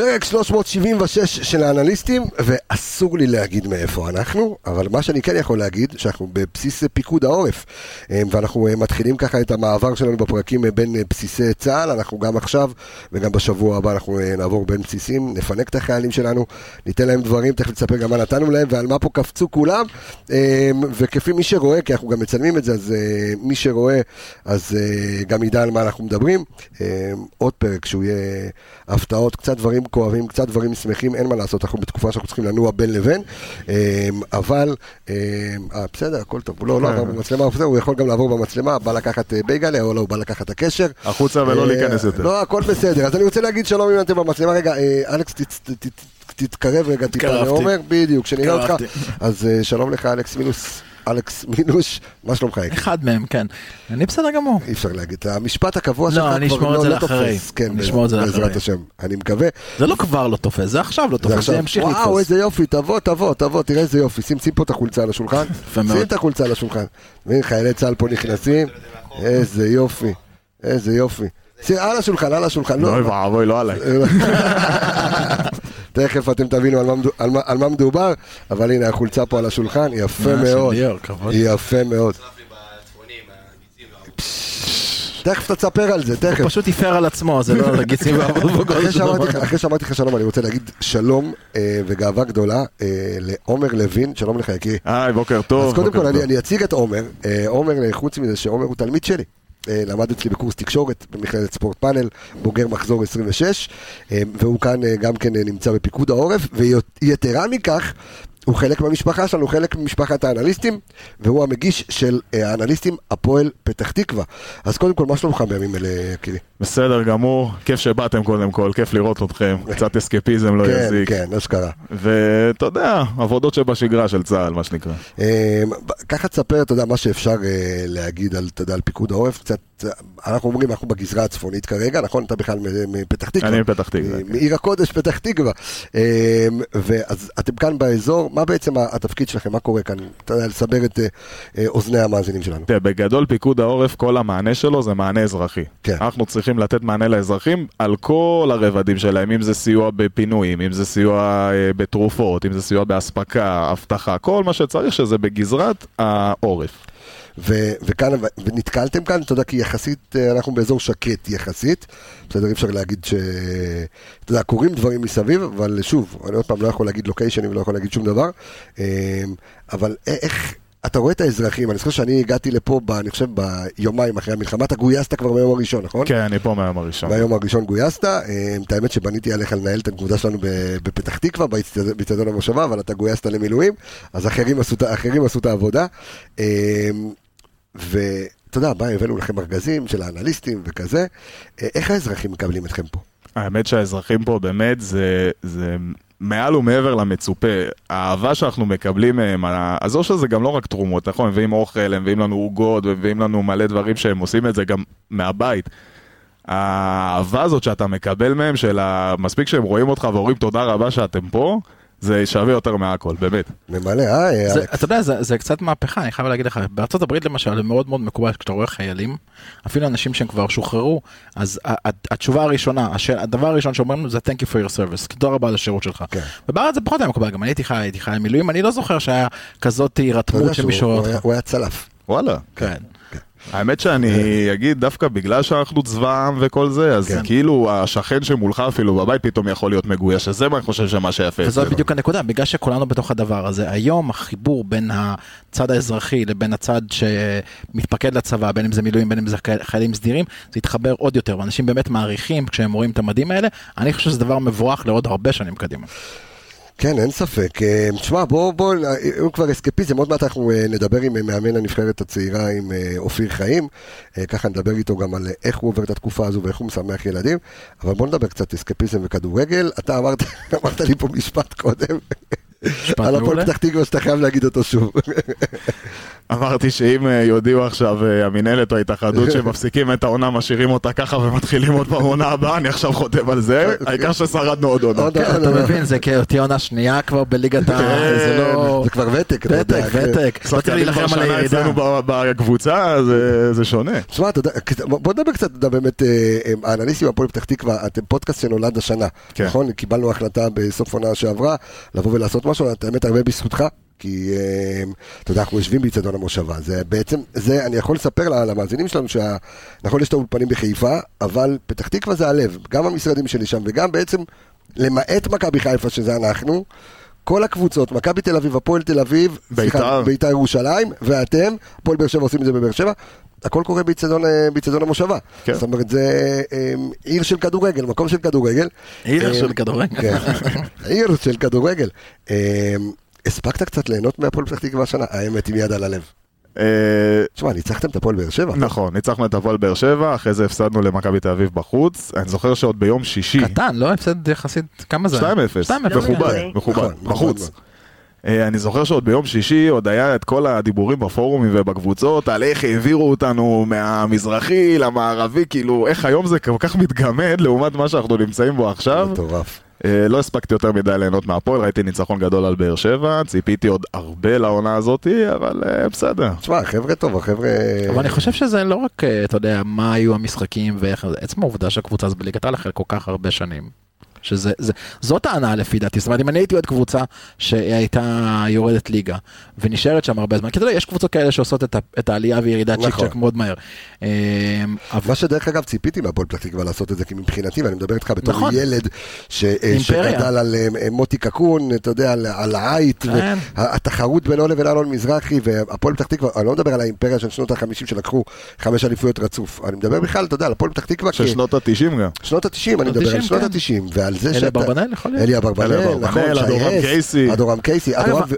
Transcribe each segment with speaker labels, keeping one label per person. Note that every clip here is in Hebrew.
Speaker 1: פרק 376 של האנליסטים, ואסור לי להגיד מאיפה אנחנו, אבל מה שאני כן יכול להגיד, שאנחנו בבסיס פיקוד העורף, אה, ואנחנו אה, מתחילים ככה את המעבר שלנו בפרקים אה, בין בסיסי צה"ל, אנחנו גם עכשיו וגם בשבוע הבא אנחנו נעבור בין בסיסים, נפנק את החיילים שלנו, ניתן להם דברים, תכף נספר גם מה נתנו להם ועל מה פה קפצו כולם, וכפי מי שרואה, כי אנחנו גם מצלמים את זה, אז מי שרואה, אז גם ידע על מה אנחנו מדברים. עוד פרק שהוא יהיה הפתעות, קצת דברים כואבים, קצת דברים שמחים, אין מה לעשות, אנחנו בתקופה שאנחנו צריכים לנוע בין לבין, אמ, אבל, אמ, אה, בסדר, הכל טוב, הוא לא, לא עבר במצלמה, הוא יכול גם לעבור במצלמה, בא לקחת אה, בייגלה, או לא, הוא בא לקחת את הקשר.
Speaker 2: החוצה ולא אה, להיכנס יותר.
Speaker 1: לא, הכל בסדר, אז אני רוצה להגיד שלום אם אתם במצלמה, רגע, אלכס, תתקרב רגע טיפה לעומר, בדיוק, כשנראה אותך, אז שלום לך אלכס מינוס. אלכס מינוש, מה שלומך?
Speaker 3: אחד מהם, כן. אני בסדר גמור.
Speaker 1: אי אפשר להגיד, המשפט הקבוע שלך כבר לא, לא תופס. כן, בעזרת השם, אני מקווה.
Speaker 3: זה לא כבר לא תופס, זה עכשיו לא תופס, זה ימשיך לתפוס.
Speaker 1: וואו, איזה יופי, תבוא, תבוא, תבוא, תראה איזה יופי, שים, שים פה את החולצה על השולחן. שים את החולצה על השולחן. מבין, חיילי צה"ל פה נכנסים, איזה יופי, איזה יופי. על השולחן, על השולחן.
Speaker 2: לא, אוי ואבוי, לא עליי.
Speaker 1: תכף אתם תבינו על מה, על, מה, על מה מדובר, אבל הנה החולצה פה על השולחן, יפה מאוד. יפה מאוד. תכף תספר על זה, תכף.
Speaker 3: הוא פשוט יפר על עצמו, זה לא גיצים
Speaker 1: אחרי שאמרתי לך שלום, אני רוצה להגיד שלום אה, וגאווה גדולה אה, לעומר לוין, שלום לך יקי.
Speaker 2: היי, בוקר טוב.
Speaker 1: אז קודם כל אני אציג את עומר. אה, עומר, חוץ מזה שעומר הוא תלמיד שלי. אה, למד אצלי בקורס תקשורת במכללת ספורט פאנל, בוגר מחזור 26, אה, והוא כאן אה, גם כן נמצא בפיקוד העורף, ויתרה מכך, הוא חלק מהמשפחה שלנו, הוא חלק ממשפחת האנליסטים, והוא המגיש של האנליסטים הפועל פתח תקווה. אז קודם כל, מה שלומך בימים אלה, יקירי?
Speaker 2: בסדר גמור, כיף שבאתם קודם כל, כיף לראות אתכם, קצת אסקפיזם לא
Speaker 1: כן,
Speaker 2: יזיק.
Speaker 1: כן, כן, אשכרה.
Speaker 2: ואתה יודע, עבודות שבשגרה של צה"ל, מה שנקרא.
Speaker 1: ככה תספר, אתה יודע, מה שאפשר להגיד אתה יודע, על פיקוד העורף, קצת, אנחנו אומרים, אנחנו בגזרה הצפונית כרגע, נכון? אתה בכלל מפתח תקווה.
Speaker 2: אני מפתח תקווה.
Speaker 1: כן. מעיר הקודש, פתח תקווה. ואז אתם כאן באזור, מה בעצם התפקיד שלכם, מה קורה כאן? אתה יודע, לסבר את אוזני המאזינים שלנו.
Speaker 2: תראה, בגדול פיקוד העורף, כל המענה שלו זה מענה אזרחי. כן. אנחנו צריכים צריכים לתת מענה לאזרחים על כל הרבדים שלהם, אם זה סיוע בפינויים, אם זה סיוע אה, בתרופות, אם זה סיוע באספקה, אבטחה, כל מה שצריך שזה בגזרת העורף.
Speaker 1: ו- וכאן, ונתקלתם כאן, אתה יודע, כי יחסית, אה, אנחנו באזור שקט יחסית, בסדר, אי אפשר להגיד ש... אתה יודע, קורים דברים מסביב, אבל שוב, אני עוד פעם לא יכול להגיד לוקיישן, אני לא יכול להגיד שום דבר, אה, אבל איך... אתה רואה את האזרחים, אני זוכר שאני הגעתי לפה, ב, אני חושב, ביומיים אחרי המלחמה, אתה גויסת כבר מהיום הראשון, נכון?
Speaker 2: כן, אני פה מהיום הראשון.
Speaker 1: מהיום הראשון גויסת, אה, את האמת שבניתי עליך לנהל את הנקודה שלנו בפתח תקווה, באצטדיון המושבה, אבל אתה גויסת למילואים, אז אחרים עשו, אחרים עשו את העבודה. אה, ואתה יודע, בא, הבאנו לכם ארגזים של האנליסטים וכזה, אה, איך האזרחים מקבלים אתכם פה?
Speaker 2: האמת שהאזרחים פה באמת זה, זה מעל ומעבר למצופה. האהבה שאנחנו מקבלים מהם, עזוב שזה גם לא רק תרומות, נכון? הם מביאים אוכל, הם מביאים לנו עוגות, ומביאים לנו מלא דברים שהם עושים את זה גם מהבית. האהבה הזאת שאתה מקבל מהם, של מספיק שהם רואים אותך ואומרים תודה רבה שאתם פה, זה שווה יותר מהכל, באמת.
Speaker 1: ממלא, היי,
Speaker 3: אלכס. אתה יודע, זה, זה קצת מהפכה, אני חייב להגיד לך, בארצות הברית למשל, זה מאוד מאוד מקובל כשאתה רואה חיילים, אפילו אנשים שהם כבר שוחררו, אז התשובה הראשונה, הדבר הראשון שאומרים זה thank you for your service, תודה רבה על השירות שלך. כן. ובארץ זה פחות היה מקובל, גם אני הייתי חי, הייתי חי מילואים, אני לא זוכר שהיה כזאת הירתמות שמישהו...
Speaker 1: הוא היה צלף.
Speaker 2: וואלה.
Speaker 3: כן.
Speaker 2: האמת שאני אגיד דווקא בגלל שאנחנו צבא העם וכל זה, אז כן. כאילו השכן שמולך אפילו בבית פתאום יכול להיות מגויש, אז זה מה אני חושב שמה שיפה.
Speaker 3: וזו בדיוק הנקודה, בגלל שכולנו בתוך הדבר הזה, היום החיבור בין הצד האזרחי לבין הצד שמתפקד לצבא, בין אם זה מילואים, בין אם זה חיילים סדירים, זה יתחבר עוד יותר, ואנשים באמת מעריכים כשהם רואים את המדים האלה, אני חושב שזה דבר מבורך לעוד הרבה שנים קדימה.
Speaker 1: כן, אין ספק. אה, תשמע, בואו, בואו, אם כבר אסקפיזם, עוד מעט אנחנו אה, נדבר עם אה, מאמן הנבחרת הצעירה, עם אופיר חיים. ככה נדבר איתו גם על איך הוא עובר את התקופה הזו ואיך הוא משמח ילדים. אבל בואו נדבר קצת אסקפיזם וכדורגל. אתה אמרת, אמרת לי פה משפט קודם. על הפועל פתח תקווה שאתה חייב להגיד אותו שוב.
Speaker 2: אמרתי שאם אה, יודיעו עכשיו אה, המינהלת או ההתאחדות שמפסיקים את העונה, משאירים אותה ככה ומתחילים עוד פעם עונה הבאה, אני עכשיו חותם על זה, העיקר ששרדנו עוד עונה.
Speaker 3: כן, אתה מבין, זה תהיה עונה שנייה כבר בליגת ה... זה לא...
Speaker 1: זה כבר ותק, אתה יודע.
Speaker 3: ותק, ותק. לא צריך
Speaker 2: שחקנים כבר
Speaker 3: להילחם על
Speaker 2: שנה
Speaker 3: הירידה.
Speaker 2: אצלנו בקבוצה, זה- זה שונה.
Speaker 1: תשמע, אתה יודע, בוא נדבר קצת, באמת, אה, האנליסטים בהפועל פתח תקווה, אתם פודקאסט שנולד השנה,
Speaker 2: כן.
Speaker 1: נכון? קיבלנו החלטה בסוף עונה שעברה, לבוא ולעשות משהו, האמת הרבה בזכותך. כי אה, אתה יודע, אנחנו יושבים באיצטדיון המושבה, זה בעצם, זה, אני יכול לספר לה- למאזינים שלנו שנכון, יש את האולפנים בחיפה, אבל פתח תקווה זה הלב, גם המשרדים שלי שם, וגם בעצם, למעט מכבי חיפה, שזה אנחנו, כל הקבוצות, מכבי תל אביב, הפועל תל אביב,
Speaker 2: בית"ר.
Speaker 1: בית"ר ירושלים, ואתם, הפועל באר שבע עושים את זה בבאר שבע, הכל קורה באיצטדיון אה, המושבה.
Speaker 2: כן.
Speaker 1: זאת אומרת, זה אה, עיר של כדורגל, מקום של כדורגל.
Speaker 3: עיר
Speaker 1: אה,
Speaker 3: של כדורגל.
Speaker 1: כן, עיר של כדורגל. הספקת קצת ליהנות מהפועל פתח תקווה השנה? האמת, עם יד על הלב.
Speaker 2: אה,
Speaker 1: תשמע, ניצחתם את הפועל באר שבע.
Speaker 2: נכון, ניצחנו את הפועל באר שבע, אחרי זה הפסדנו למכבי תל אביב בחוץ. אני זוכר שעוד ביום שישי,
Speaker 3: קטן, לא הפסד יחסית, כמה זה?
Speaker 2: 2-0,
Speaker 3: 2-0.
Speaker 2: מכובד,
Speaker 4: אוקיי.
Speaker 2: מכובד,
Speaker 1: נכון,
Speaker 2: בחוץ. אה, אני זוכר שעוד ביום שישי עוד היה את כל הדיבורים בפורומים ובקבוצות על איך העבירו אותנו מהמזרחי למערבי, כאילו איך היום זה כל כך מתגמד לעומת מה שאנחנו נמצאים בו עכשיו.
Speaker 1: מטורף.
Speaker 2: אה, לא הספקתי יותר מדי ליהנות מהפועל, ראיתי ניצחון גדול על באר שבע, ציפיתי עוד הרבה לעונה הזאתי, אבל אה, בסדר.
Speaker 1: תשמע, חבר'ה טוב, החבר'ה...
Speaker 3: אבל אני חושב שזה לא רק, אתה יודע, מה היו המשחקים ואיך, זה עצם העובדה שהקבוצה הזו בליגת העל אחרי כל כך הרבה שנים. שזה, זה, זאת ההנאה לפי דעתי, זאת אומרת אם אני הייתי עוד קבוצה שהייתה יורדת ליגה ונשארת שם הרבה זמן, כי אתה יודע, יש קבוצות כאלה שעושות את, ה, את העלייה וירידה צ'יק
Speaker 1: נכון.
Speaker 3: צ'ק מאוד מהר. אה, אבל
Speaker 1: מה שדרך אגב ציפיתי מהפועל פתח תקווה לעשות את זה, כי מבחינתי, ואני מדבר איתך בתור
Speaker 3: נכון.
Speaker 1: ילד ש- אה. שגדל על אה, מוטי קקון, אתה יודע, על- על העית,
Speaker 3: כן.
Speaker 1: והתחרות בינו לבין אלון מזרחי, והפועל פתח תקווה, אני לא מדבר על האימפריה של שנות ה-50 שלקחו חמש אליפויות רצוף, אני מדבר בכלל, אתה יודע, על הפועל פתח תקווה,
Speaker 2: של שנות התשעים גם.
Speaker 1: שנות ה-90, אני מדבר על
Speaker 3: 90,
Speaker 1: שנות
Speaker 3: כן.
Speaker 1: ה-90, ועל זה
Speaker 3: אלי
Speaker 1: שאתה...
Speaker 3: אברבנאל יכול להיות.
Speaker 1: אלי אברבנאל,
Speaker 2: אלי
Speaker 1: נכון,
Speaker 2: אדורם קייסי.
Speaker 1: אדורם קייסי,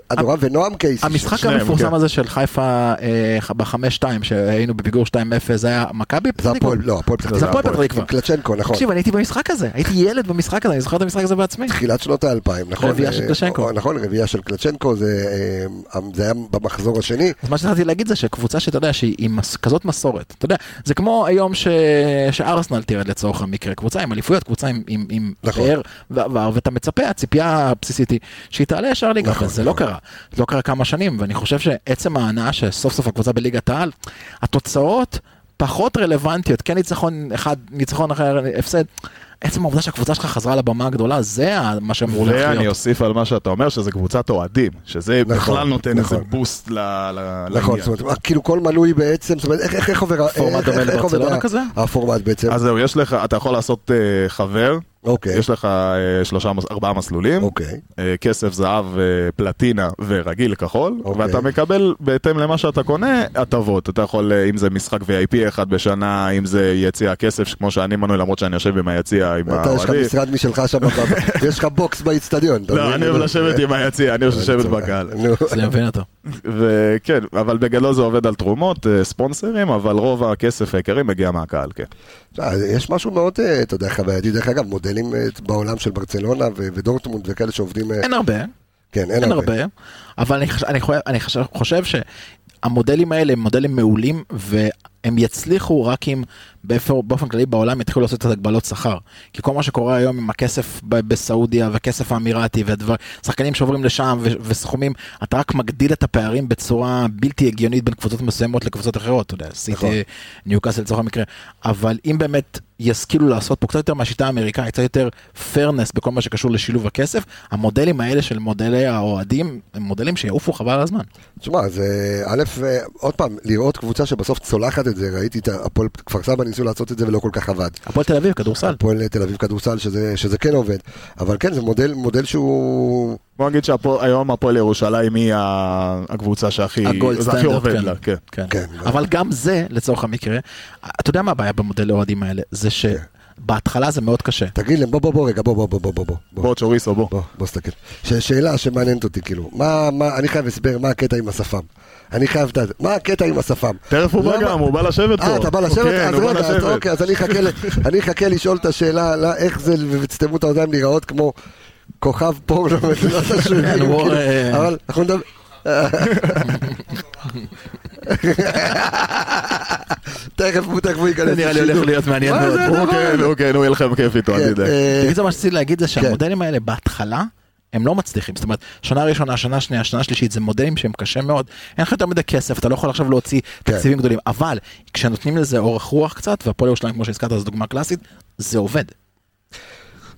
Speaker 1: אדורם ונועם קייסי.
Speaker 3: המשחק המפורסם
Speaker 2: כן.
Speaker 3: הזה של חיפה אה, בחמש-שתיים שהיינו בפיגור 2-0 זה היה מכבי
Speaker 1: זה
Speaker 3: פתח תקווה?
Speaker 1: הפועל, לא, הפועל פתח
Speaker 3: זה
Speaker 1: תקווה.
Speaker 3: הפועל פתח תקווה.
Speaker 1: קלצ'נקו, נכון.
Speaker 3: תקשיב אני הייתי במשחק הזה הייתי ילד במשחק הזה אני זוכר את המשחק הזה בעצמי.
Speaker 1: תחילת שנות האלפיים, נכון?
Speaker 3: רביעייה של
Speaker 1: אה,
Speaker 3: קלצ'נקו.
Speaker 1: אה, נכון, רביעייה של קלצ'נקו, זה אה, זה היה במחזור השני.
Speaker 3: אז מה שהתחלתי להגיד זה שקבוצה שאתה יודע שהיא עם מס- כזאת מסורת, אתה יודע, זה כמו היום ש... שארסנל תרד לצורך המקרה, קבוצה עם אליפויות, קבוצה עם, עם, עם
Speaker 1: נכון.
Speaker 3: פאר ועבר, ואתה מצפה, הציפייה הבסיסית היא שהיא תעלה ישר ליגה,
Speaker 1: נכון,
Speaker 3: אבל זה לא
Speaker 1: נכון.
Speaker 3: קרה, זה לא קרה כמה שנים, ואני חושב שעצם ההנאה שסוף סוף הקבוצה בליגת העל, התוצאות פחות רלוונטיות, כן ניצחון אחד, ניצחון אחר, הפסד. עצם העובדה שהקבוצה שלך חזרה לבמה הגדולה, זה מה שאמור
Speaker 2: ואני
Speaker 3: להיות.
Speaker 2: אוסיף על מה שאתה אומר, שזה קבוצת אוהדים, שזה
Speaker 1: נכון,
Speaker 2: בכלל נותן איזה
Speaker 1: נכון.
Speaker 2: בוסט ל- ל-
Speaker 1: נכון. זאת אומרת, כאילו כל מנוי בעצם, זאת אומרת, איך- איך איך עובר...
Speaker 3: פורמט דומה לברצלונה כזה?
Speaker 1: הפורמט בעצם.
Speaker 2: אז זהו, יש לך, אתה יכול לעשות אה, חבר,
Speaker 1: אוקיי,
Speaker 2: יש לך אה, שלושה, ארבעה מסלולים,
Speaker 1: אוקיי.
Speaker 2: אה, כסף, זהב, אה, פלטינה ורגיל כחול,
Speaker 1: אוקיי.
Speaker 2: ואתה מקבל בהתאם למה שאתה קונה, הטבות. אתה יכול, אם זה משחק VIP אחד בשנה, אם זה יציע כסף, כמו שאני מנוי, למרות שאני יושב עם היציע עם
Speaker 1: אתה, יש לך
Speaker 2: האוהדים.
Speaker 1: משרד משלך שם, יש לך בוקס באיצטדיון.
Speaker 2: לא? אני אוהב לשבת עם היציע, אני אוהב לשבת בקהל.
Speaker 3: אני מבין אותו.
Speaker 2: וכן, אבל בגדול זה עובד על תרומות, ספונסרים, אבל רוב הכסף העיקרי מגיע מהקהל, כן.
Speaker 1: יש משהו מאוד, אתה יודע, חווייתי, דרך אגב, מודלים אה, בעולם של ברצלונה ו- ודורטמונד וכאלה שעובדים, אה,
Speaker 3: אין הרבה,
Speaker 1: כן, אין
Speaker 3: אין
Speaker 1: הרבה.
Speaker 3: הרבה, אבל אני, חושב, אני חושב, חושב שהמודלים האלה הם מודלים מעולים והם יצליחו רק אם באופן, כללי בעולם יתחילו לעשות את הגבלות שכר. כי כל מה שקורה היום עם הכסף בסעודיה והכסף האמירתי ושחקנים שעוברים לשם ו- וסכומים, אתה רק מגדיל את הפערים בצורה בלתי הגיונית בין קבוצות מסוימות לקבוצות אחרות, אתה יודע,
Speaker 1: נכון.
Speaker 3: סיטי, ניוקאסל לצורך המקרה, אבל אם באמת ישכילו לעשות פה קצת יותר מהשיטה האמריקאית, קצת יותר פרנס בכל מה שקשור לשילוב הכסף, המודלים האלה של מודלי האוהדים הם מודלים שיעופו חבל על הזמן.
Speaker 1: תשמע, זה א', עוד פעם, לראות קבוצה שבסוף צולחת את זה, ראיתי את הפועל כפר סבא ניסו לעשות את זה ולא כל כך עבד.
Speaker 3: הפועל תל אביב, כדורסל.
Speaker 1: הפועל תל אביב כדורסל, שזה, שזה כן עובד, אבל כן, זה מודל, מודל שהוא...
Speaker 2: בוא נגיד שהיום הפועל ירושלים היא הקבוצה שהכי עובד
Speaker 3: כן.
Speaker 2: לה, כן.
Speaker 3: כן.
Speaker 1: כן.
Speaker 3: אבל גם זה, לצורך המקרה, אתה יודע מה הבעיה במודל האוהדים האלה? זה שבהתחלה זה מאוד קשה.
Speaker 1: תגיד להם, בוא, בוא, בוא, רגע, בוא, בוא, בוא, בוא, בוא, בוא.
Speaker 2: בוא צ'וריסו בוא.
Speaker 1: בוא, בוא תסתכל. ש- שאלה שמעניינת אותי, כאילו, מה, מה, אני חייב הסבר, מה הקטע עם השפם? אני חייב את זה, מה הקטע עם השפם?
Speaker 2: תכף הוא בא גם, הוא בא לשבת פה.
Speaker 1: אה, אתה בא לשבת?
Speaker 2: כן,
Speaker 1: אז
Speaker 2: הוא בא
Speaker 1: רגע,
Speaker 2: לשבת.
Speaker 1: אוקיי, אז אני אחכה אני לשאול את השאלה, לא, איך זה, ותסתמו את האוזניים להיראות כמו כוכב פורנו
Speaker 3: כן, הוא,
Speaker 1: כאילו,
Speaker 3: אה,
Speaker 1: אבל אנחנו נדבר... תכף הוא תכף הוא ייכנס.
Speaker 3: זה נראה לי הולך. להיות מעניין מאוד.
Speaker 1: זה
Speaker 2: הוא
Speaker 1: הדבר
Speaker 2: כן? הוא כן, הוא יהיה לכם כיף איתו, אל
Speaker 1: כן,
Speaker 2: תדאג.
Speaker 1: אה,
Speaker 3: בקיצור מה שרציתי להגיד זה שהמודלים האלה בהתחלה הם לא מצליחים זאת אומרת שנה ראשונה שנה שנייה שנה שלישית זה מודלים שהם קשה מאוד אין לך יותר מדי כסף אתה לא יכול עכשיו להוציא
Speaker 1: כן.
Speaker 3: תקציבים גדולים אבל כשנותנים לזה אורך רוח קצת והפועל ירושלים כמו שהזכרת זו דוגמה קלאסית זה עובד.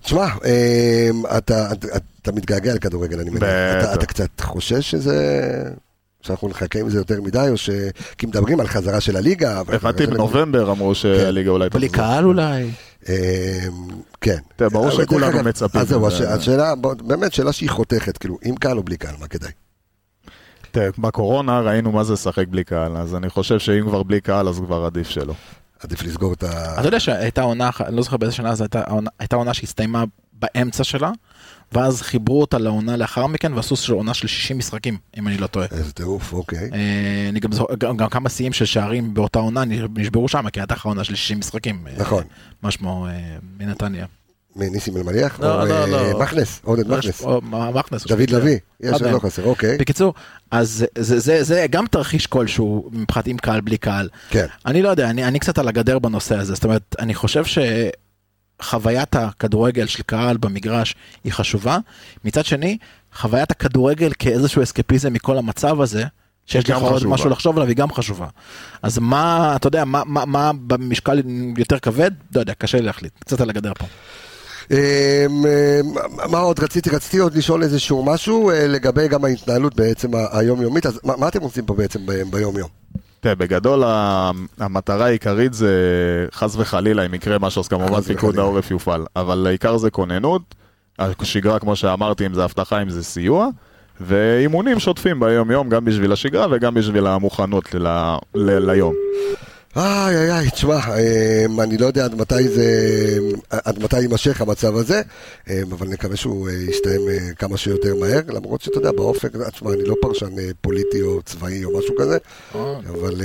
Speaker 1: תשמע, אמ, אתה, אתה, אתה מתגעגע לכדורגל, אני מניח.
Speaker 2: בטח.
Speaker 1: אתה, אתה קצת חושש שזה... שאנחנו נחכה עם זה יותר מדי, או ש... כי מדברים על חזרה של הליגה.
Speaker 2: הבנתי בנובמבר אמרו שהליגה אולי
Speaker 3: בלי
Speaker 2: תחזור.
Speaker 3: קהל אולי.
Speaker 1: אמ, כן.
Speaker 2: ברור שכולנו מצפים
Speaker 1: אז זהו, השאלה, באמת שאלה שהיא חותכת, כאילו, עם קהל או בלי קהל, מה כדאי?
Speaker 2: תראה, בקורונה ראינו מה זה לשחק בלי קהל, אז אני חושב שאם כבר בלי קהל אז כבר עדיף שלא.
Speaker 1: עדיף לסגור את ה...
Speaker 3: אתה יודע שהייתה עונה, אני לא זוכר באיזה שנה זו הייתה עונה שהסתיימה באמצע שלה, ואז חיברו אותה לעונה לאחר מכן ועשו של עונה של 60 משחקים, אם אני לא טועה.
Speaker 1: איזה טירוף, אוקיי.
Speaker 3: אה, אני גם זוכר, גם, גם כמה שיאים של שערים באותה עונה נשברו שם, כי הייתה לך עונה של 60 משחקים. אה,
Speaker 1: נכון.
Speaker 3: מה שמו, אה, מנתניה.
Speaker 1: מניסים אלמליח?
Speaker 3: לא, לא, לא.
Speaker 1: מכנס, עודד מכנס.
Speaker 3: או, מה- מכנס.
Speaker 1: דוד לביא, יש, לא. חסר, אוקיי.
Speaker 3: בקיצור, אז זה, זה, זה גם תרחיש כלשהו מבחינת עם קהל בלי קהל.
Speaker 1: כן.
Speaker 3: אני לא יודע, אני, אני קצת על הגדר בנושא הזה, זאת אומרת, אני חושב שחוויית הכדורגל של קהל במגרש היא חשובה, מצד שני, חוויית הכדורגל כאיזשהו אסקפיזם מכל המצב הזה, שיש לך עוד. משהו לחשוב עליו, היא גם חשובה. אז מה, אתה יודע, מה, מה, מה במשקל יותר כבד? לא יודע, קשה לי להחליט, קצת על הגדר פה.
Speaker 1: אמ, אמ, מה עוד רציתי? רציתי עוד לשאול איזשהו משהו אה, לגבי גם ההתנהלות בעצם היומיומית, אז מה מה אתם עושים פה בעצם ב- ביום-יום?
Speaker 2: תראה, בגדול המטרה העיקרית זה חס וחלילה אם יקרה משהו אז כמובן פיקוד. העורף יופעל, אבל העיקר זה כוננות, השגרה כמו שאמרתי אם זה אבטחה אם זה סיוע, ואימונים שוטפים ביום יום גם בשביל השגרה וגם בשביל המוכנות ל- ל- ליום.
Speaker 1: איי איי איי, תשמע, אמ, אני לא יודע עד מתי זה, עד מתי יימשך המצב הזה, אמ, אבל נקווה שהוא אה, יסתיים אה, כמה שיותר מהר, למרות שאתה יודע, באופק, אה, תשמע, אני לא פרשן פוליטי או צבאי או משהו כזה, אבל...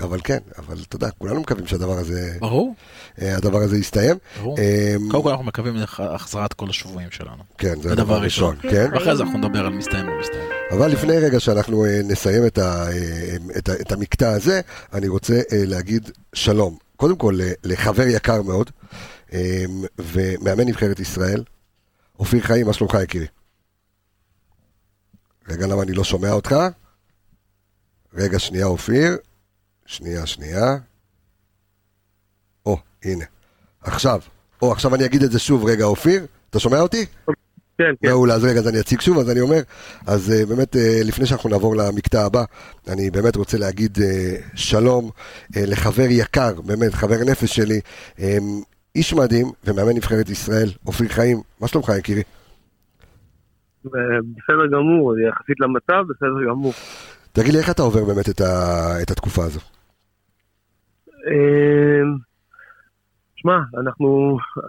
Speaker 1: אמ, אבל כן, אבל אתה יודע, כולנו מקווים שהדבר הזה,
Speaker 3: ברור,
Speaker 1: אה, הדבר הזה יסתיים.
Speaker 3: ברור.
Speaker 1: אמ,
Speaker 3: קודם כל אנחנו מקווים להחזרת כל השבויים שלנו.
Speaker 1: כן, זה הדבר
Speaker 3: דבר
Speaker 1: הראשון,
Speaker 3: ראשון.
Speaker 1: כן.
Speaker 3: ואחרי זה אנחנו נדבר על מסתיים או מסתיים.
Speaker 1: אבל לפני רגע שאנחנו אה, נסיים את, ה, אה, את, ה, את המקטע הזה, אני רוצה להגיד שלום. קודם כל לחבר יקר מאוד, אה, ומאמן נבחרת ישראל, אופיר חיים, מה שלומך יקירי? רגע, למה אני לא שומע אותך? רגע, שנייה אופיר. שנייה, שנייה. או, הנה. עכשיו. או, עכשיו אני אגיד את זה שוב. רגע, אופיר, אתה שומע אותי?
Speaker 4: כן, כן.
Speaker 1: מעולה, אז רגע, אז אני אציג שוב, אז אני אומר, אז uh, באמת, uh, לפני שאנחנו נעבור למקטע הבא, אני באמת רוצה להגיד uh, שלום uh, לחבר יקר, באמת, חבר נפש שלי, um, איש מדהים ומאמן נבחרת ישראל, אופיר חיים, מה שלומך יקירי?
Speaker 4: בסדר גמור, יחסית למצב, בסדר גמור.
Speaker 1: תגיד לי, איך אתה עובר באמת את, ה, את התקופה הזו?
Speaker 4: אמ, שמע, אנחנו אה,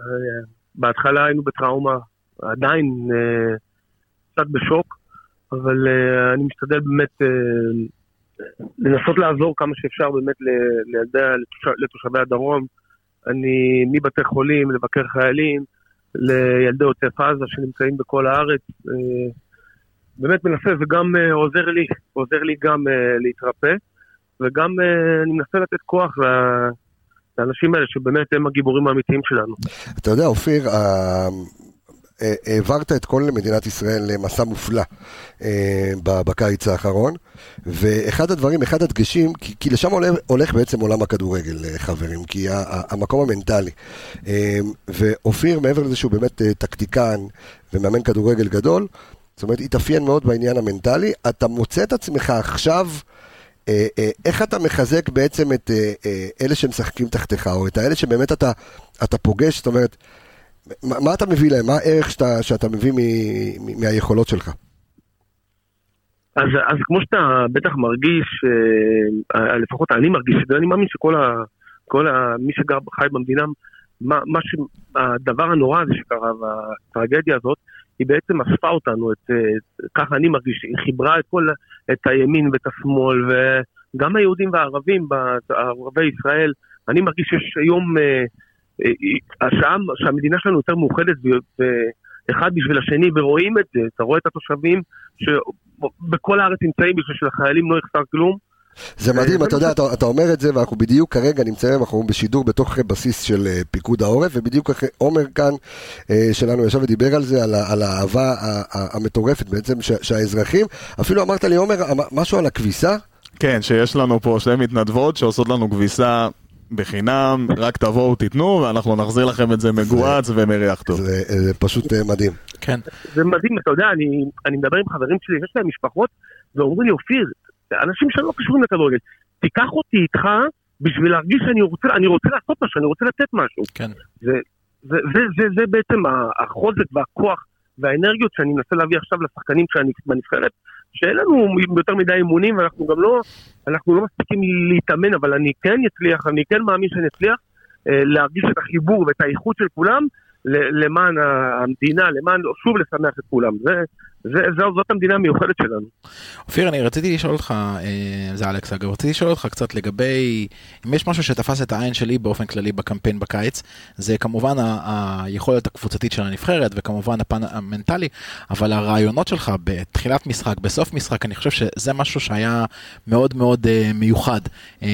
Speaker 4: בהתחלה היינו בטראומה, עדיין אה, קצת בשוק, אבל אה, אני משתדל באמת לנסות לעזור כמה שאפשר באמת לילדי, לתוש- לתושבי הדרום. אני מבתי חולים, לבקר חיילים, לילדי עוטף עזה שנמצאים בכל הארץ. באמת מנסה, וגם אה, עוזר לי, עוזר לי גם אה, להתרפא. וגם אה, אני מנסה לתת כוח לאנשים האלה שבאמת הם הגיבורים האמיתיים שלנו.
Speaker 1: אתה יודע, אופיר, העברת את כל מדינת ישראל למסע מופלא בקיץ האחרון, ואחד הדברים, אחד הדגשים, כי, כי לשם הולך, הולך בעצם עולם הכדורגל, חברים, כי המקום המנטלי. ואופיר, מעבר לזה שהוא באמת טקטיקן ומאמן כדורגל גדול, זאת אומרת, התאפיין מאוד בעניין המנטלי, אתה מוצא את עצמך עכשיו... אה, אה, איך אתה מחזק בעצם את אה, אה, אלה שמשחקים תחתיך, או את האלה שבאמת אתה, אתה פוגש, זאת אומרת, מה, מה אתה מביא להם? מה הערך שאתה, שאתה מביא מ, מ, מהיכולות שלך?
Speaker 4: אז, אז כמו שאתה בטח מרגיש, אה, לפחות אני מרגיש את זה, אני מאמין שכל ה, כל ה, מי שגר חי במדינה, מה, מה ש, הדבר הנורא הזה שקרה והטרגדיה הזאת, היא בעצם אספה אותנו, את, אה, ככה אני מרגיש, היא חיברה את כל, את הימין ואת השמאל, וגם היהודים והערבים, ערבי ישראל, אני מרגיש שיש היום, אה, אה, השעה שהמדינה שלנו יותר מאוחדת ו- אחד בשביל השני ורואים את זה, אתה רואה את התושבים שבכל הארץ נמצאים בשביל שלחיילים לא יחסר כלום.
Speaker 1: זה מדהים, אתה יודע, אתה, אתה אומר את זה, ואנחנו בדיוק כרגע נמצאים, אנחנו בשידור בתוך בסיס של אה, פיקוד העורף, ובדיוק עומר כאן אה, שלנו ישב ודיבר על זה, על, על האהבה המטורפת בעצם שהאזרחים, אפילו אמרת לי, עומר, אמ, משהו על הכביסה?
Speaker 2: כן, שיש לנו פה שתי מתנדבות שעושות לנו כביסה בחינם, רק תבואו תיתנו, ואנחנו נחזיר לכם את זה מגואץ ומריח טוב.
Speaker 1: זה, זה פשוט אה, מדהים.
Speaker 3: כן.
Speaker 4: זה מדהים, אתה יודע, אני, אני מדבר עם חברים שלי, יש להם משפחות, ואומרים לי, אופיר, אנשים שלא קשורים לכדורגל, תיקח אותי איתך בשביל להרגיש שאני רוצה, אני רוצה לעשות משהו, אני רוצה לתת משהו.
Speaker 3: כן.
Speaker 4: זה, זה, זה, זה, זה בעצם החוזק והכוח והאנרגיות שאני מנסה להביא עכשיו לשחקנים שאני בנבחרת, שאין לנו יותר מדי אימונים ואנחנו גם לא, אנחנו לא מספיקים להתאמן, אבל אני כן אצליח, אני כן מאמין שאני אצליח אה, להרגיש את החיבור ואת האיכות של כולם למען המדינה, למען, שוב לשמח את כולם. זה, זה, זו, זאת המדינה המיוחדת שלנו.
Speaker 3: אופיר, אני רציתי לשאול אותך, אה, זה אלכס אגב, רציתי לשאול אותך קצת לגבי, אם יש משהו שתפס את העין שלי באופן כללי בקמפיין בקיץ, זה כמובן היכולת הקבוצתית של הנבחרת, וכמובן הפן המנטלי, אבל הרעיונות שלך בתחילת משחק, בסוף משחק, אני חושב שזה משהו שהיה מאוד מאוד אה, מיוחד. אה,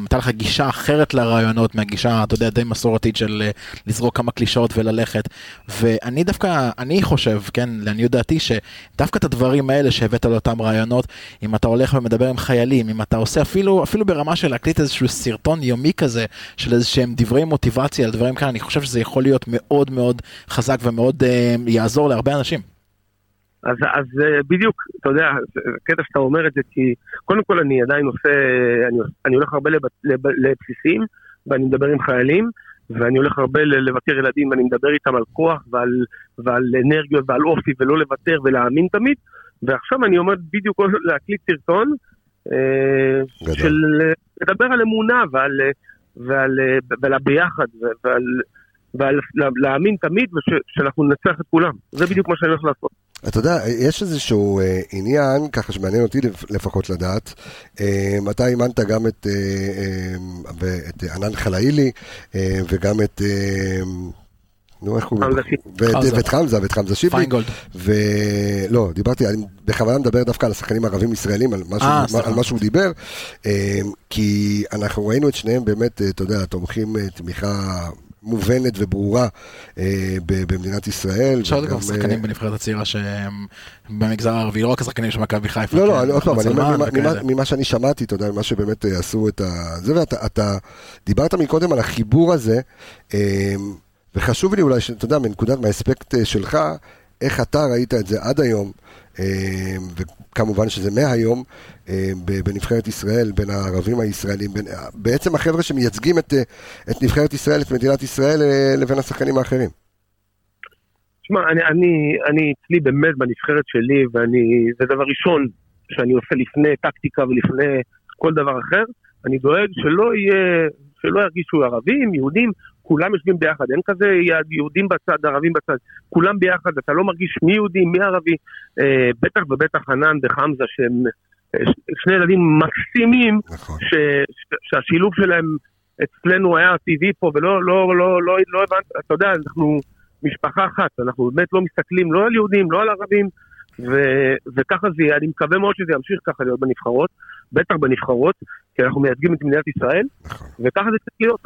Speaker 3: הייתה לך גישה אחרת לרעיונות מהגישה, אתה יודע, די מסורתית של לזרוק כמה קלישאות וללכת, ואני דווקא, אני חושב, כן, לעניות דעתי, ש... דווקא את הדברים האלה שהבאת לאותם רעיונות, אם אתה הולך ומדבר עם חיילים, אם אתה עושה אפילו, אפילו ברמה של להקליט איזשהו סרטון יומי כזה, של איזה שהם דברי מוטיבציה על דברים כאלה, אני חושב שזה יכול להיות מאוד מאוד חזק ומאוד אה, יעזור להרבה אנשים.
Speaker 4: אז, אז אה, בדיוק, אתה יודע, קטע שאתה אומר את זה, כי קודם כל אני עדיין עושה, אני, אני הולך הרבה לבסיסים, ואני מדבר עם חיילים, ואני הולך הרבה לבקר ילדים ואני מדבר איתם על כוח ועל, ועל אנרגיות ועל אופי ולא לוותר ולהאמין תמיד. ועכשיו אני עומד בדיוק להקליט סרטון אה, של לדבר על אמונה ועל, ועל, ועל הביחד ועל, ועל להאמין תמיד ושאנחנו ננצח את כולם. זה בדיוק מה שאני הולך לעשות
Speaker 1: אתה יודע, יש איזשהו אה, עניין, ככה שמעניין אותי לפחות לדעת, אה, אתה אימנת גם את, אה, אה, את ענן חלאילי אה, וגם את... אה, נו, איך קוראים? ואת חמזה, ואת חמזה שיבלי.
Speaker 3: פיינגולד.
Speaker 1: ולא, דיברתי, אני בכוונה מדבר דווקא על השחקנים הערבים ישראלים, על מה שהוא דיבר, אה, כי אנחנו ראינו את שניהם באמת, אה, אתה יודע, תומכים אה, תמיכה מובנת וברורה אה, במדינת ישראל.
Speaker 3: אפשר לדבר על שחקנים בנבחרת הצעירה שהם במגזר הערבי, לא רק השחקנים של מכבי חיפה.
Speaker 1: לא, לא, כן, עוד פעם, ממה שאני שמעתי, אתה יודע, ממה שבאמת אה, עשו את ה... זה, ואתה דיברת מקודם על החיבור הזה, אה, וחשוב לי אולי, אתה יודע, מנקודת, מהאספקט שלך, איך אתה ראית את זה עד היום, וכמובן שזה מהיום, בנבחרת ישראל, בין הערבים הישראלים, בין, בעצם החבר'ה שמייצגים את, את נבחרת ישראל, את מדינת ישראל, לבין השחקנים האחרים.
Speaker 4: תשמע, אני, אני, אני אצלי באמת בנבחרת שלי, ואני, זה דבר ראשון שאני עושה לפני טקטיקה ולפני כל דבר אחר, אני דואג שלא יהיה, שלא ירגישו ערבים, יהודים, כולם יושבים ביחד, אין כזה יהודים בצד, ערבים בצד, כולם ביחד, אתה לא מרגיש מי יהודי, מי ערבי, אה, בטח ובטח חנן וחמזה שהם אה, שני ילדים מקסימים, נכון. ש, ש, שהשילוב שלהם אצלנו היה טבעי פה, ולא לא, לא, לא, לא הבנת, אתה יודע, אנחנו משפחה אחת, אנחנו באמת לא מסתכלים לא על יהודים, לא על ערבים, ו, וככה זה יהיה, אני מקווה מאוד שזה ימשיך ככה להיות בנבחרות, בטח בנבחרות, כי אנחנו מייצגים את מדינת ישראל, נכון. וככה זה צריך להיות.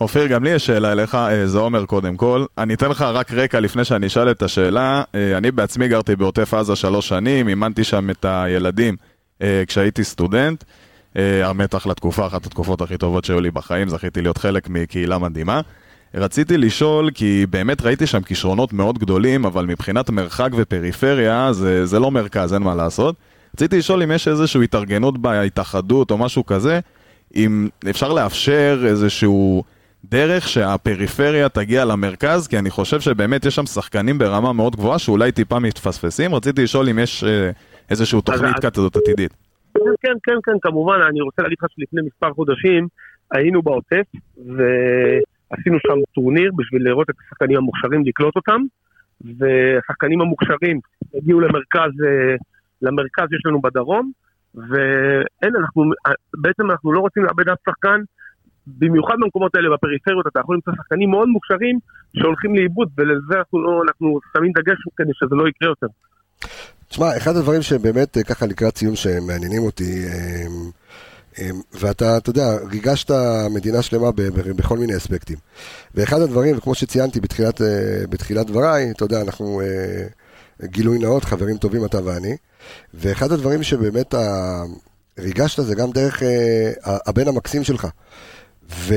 Speaker 2: אופיר, גם לי יש שאלה אליך, אה, זה עומר קודם כל. אני אתן לך רק רקע לפני שאני אשאל את השאלה. אה, אני בעצמי גרתי בעוטף עזה שלוש שנים, אימנתי שם את הילדים אה, כשהייתי סטודנט. האמת אחלה תקופה, אחת התקופות הכי טובות שהיו לי בחיים, זכיתי להיות חלק מקהילה מדהימה. רציתי לשאול, כי באמת ראיתי שם כישרונות מאוד גדולים, אבל מבחינת מרחק ופריפריה זה, זה לא מרכז, אין מה לעשות. רציתי לשאול אם יש איזושהי התארגנות בהתאחדות או משהו כזה, אם אפשר לאפשר איזשהו דרך שהפריפריה תגיע למרכז, כי אני חושב שבאמת יש שם שחקנים ברמה מאוד גבוהה שאולי טיפה מתפספסים. רציתי לשאול אם יש אה, איזושהי תוכנית כזאת עתידית.
Speaker 4: כן, כן, כן, כמובן, אני רוצה להגיד לך שלפני מספר חודשים היינו בעוטף ועשינו שם טורניר בשביל לראות את השחקנים המוכשרים, לקלוט אותם, והשחקנים המוכשרים הגיעו למרכז, אה, למרכז יש לנו בדרום, ואין, אנחנו, בעצם אנחנו לא רוצים לאבד אף שחקן, במיוחד במקומות האלה בפריפריות אתה יכול למצוא שחקנים מאוד מוכשרים שהולכים לאיבוד ולזה אנחנו, לא, אנחנו שמים דגש כדי שזה לא יקרה יותר.
Speaker 1: תשמע, אחד הדברים שבאמת אה, ככה לקראת סיום שמעניינים אותי, אמ, אמ, ואתה, אתה יודע, ריגשת מדינה שלמה בכל מיני אספקטים. ואחד הדברים, כמו שציינתי בתחילת, אה, בתחילת דבריי, אתה יודע, אנחנו אה, גילוי נאות, חברים טובים אתה ואני, ואחד הדברים שבאמת ריגשת זה גם דרך אה, הבן המקסים שלך. ו,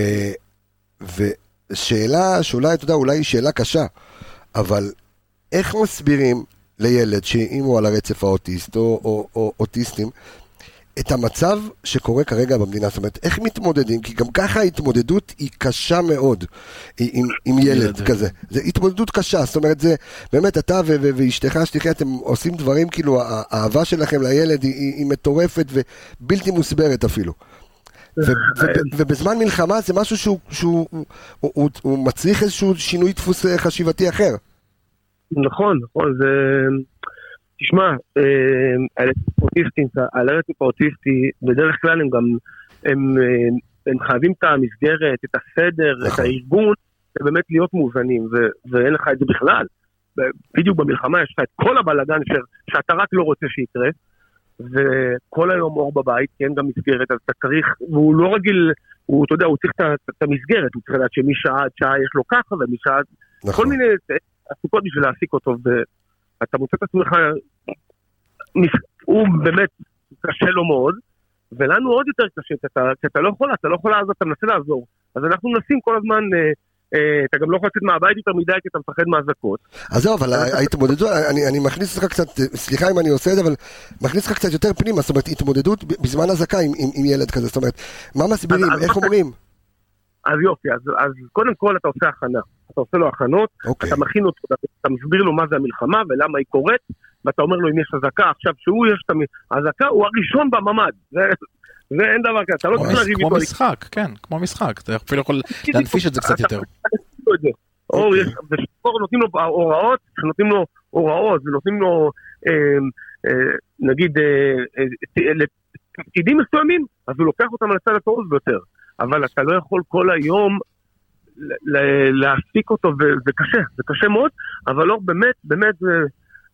Speaker 1: ושאלה שאולי, אתה יודע, אולי היא שאלה קשה, אבל איך מסבירים לילד שאם הוא על הרצף האוטיסט או, או, או אוטיסטים, את המצב שקורה כרגע במדינה, זאת אומרת, איך מתמודדים? כי גם ככה ההתמודדות היא קשה מאוד עם, עם ילד. כזה. זו התמודדות קשה, זאת אומרת, זה באמת אתה ו- ו- ואשתך, אשתך, אתם עושים דברים, כאילו, האהבה שלכם לילד היא, היא, היא מטורפת ובלתי מוסברת אפילו. ובזמן מלחמה זה משהו שהוא, שהוא הוא, הוא, הוא, מצריך איזשהו שינוי דפוס אה, חשיבתי אחר.
Speaker 4: נכון, נכון, זה... תשמע, אה, האוטיסטים, על הרצף האוטיסטי, בדרך כלל הם גם, הם, אה, הם חייבים את המסגרת, את הסדר, את
Speaker 1: נכון.
Speaker 4: הארגון, באמת להיות מאוזנים, ו- ואין לך את זה בכלל. בדיוק במלחמה יש לך את כל הבלאגן ש- שאתה רק לא רוצה שיקרה, וכל היום אור בבית, כי אין גם מסגרת, אז אתה צריך, והוא לא רגיל, הוא, אתה יודע, הוא צריך את המסגרת, הוא צריך לדעת שמשעה עד שעה יש לו ככה, ומשעה עד כל
Speaker 1: נכון.
Speaker 4: מיני עסוקות בשביל להעסיק אותו, ואתה מוצא את עצמך, הוא באמת קשה לו מאוד, ולנו עוד יותר קשה, כי אתה, כי אתה לא יכול, אתה לא יכול לעזור, אתה מנסה לעזור. אז אנחנו מנסים כל הזמן, אה, אה, אתה גם לא יכול לצאת מהבית יותר מדי כי אתה מפחד מאזעקות.
Speaker 1: אז זהו, אבל ההתמודדות, אני, אני מכניס אותך קצת, סליחה אם אני עושה את זה, אבל מכניס אותך קצת יותר פנימה, זאת אומרת, התמודדות בזמן אזעקה עם, עם, עם ילד כזה, זאת אומרת, מה מסבירים,
Speaker 4: אז-
Speaker 1: איך אומרים?
Speaker 4: אז יופי, אז, אז קודם כל אתה עושה הכנה. אתה עושה לו הכנות,
Speaker 1: אוקיי,
Speaker 4: אתה מכין אותו, אתה, אתה מסביר לו מה זה המלחמה ולמה היא קורית, ואתה אומר לו אם יש אזעקה, עכשיו שהוא יש את האזעקה, הוא הראשון בממ"ד. זה, זה אין דבר כזה, אתה לא
Speaker 3: כמו
Speaker 4: צריך לריב
Speaker 3: כמו
Speaker 4: איתו.
Speaker 3: משחק, כן, כמו משחק, אתה אפילו יכול להנפיש את זה קצת יותר.
Speaker 4: נותנים לו הוראות, שנותנים לו הוראות ונותנים לו, אה, אה, נגיד, אה, אה, לתפקידים מסוימים, אז הוא לוקח אותם על הצד הטוב ביותר. אבל אתה לא יכול כל היום להעסיק אותו, וזה קשה, זה קשה מאוד, אבל לא, באמת, באמת,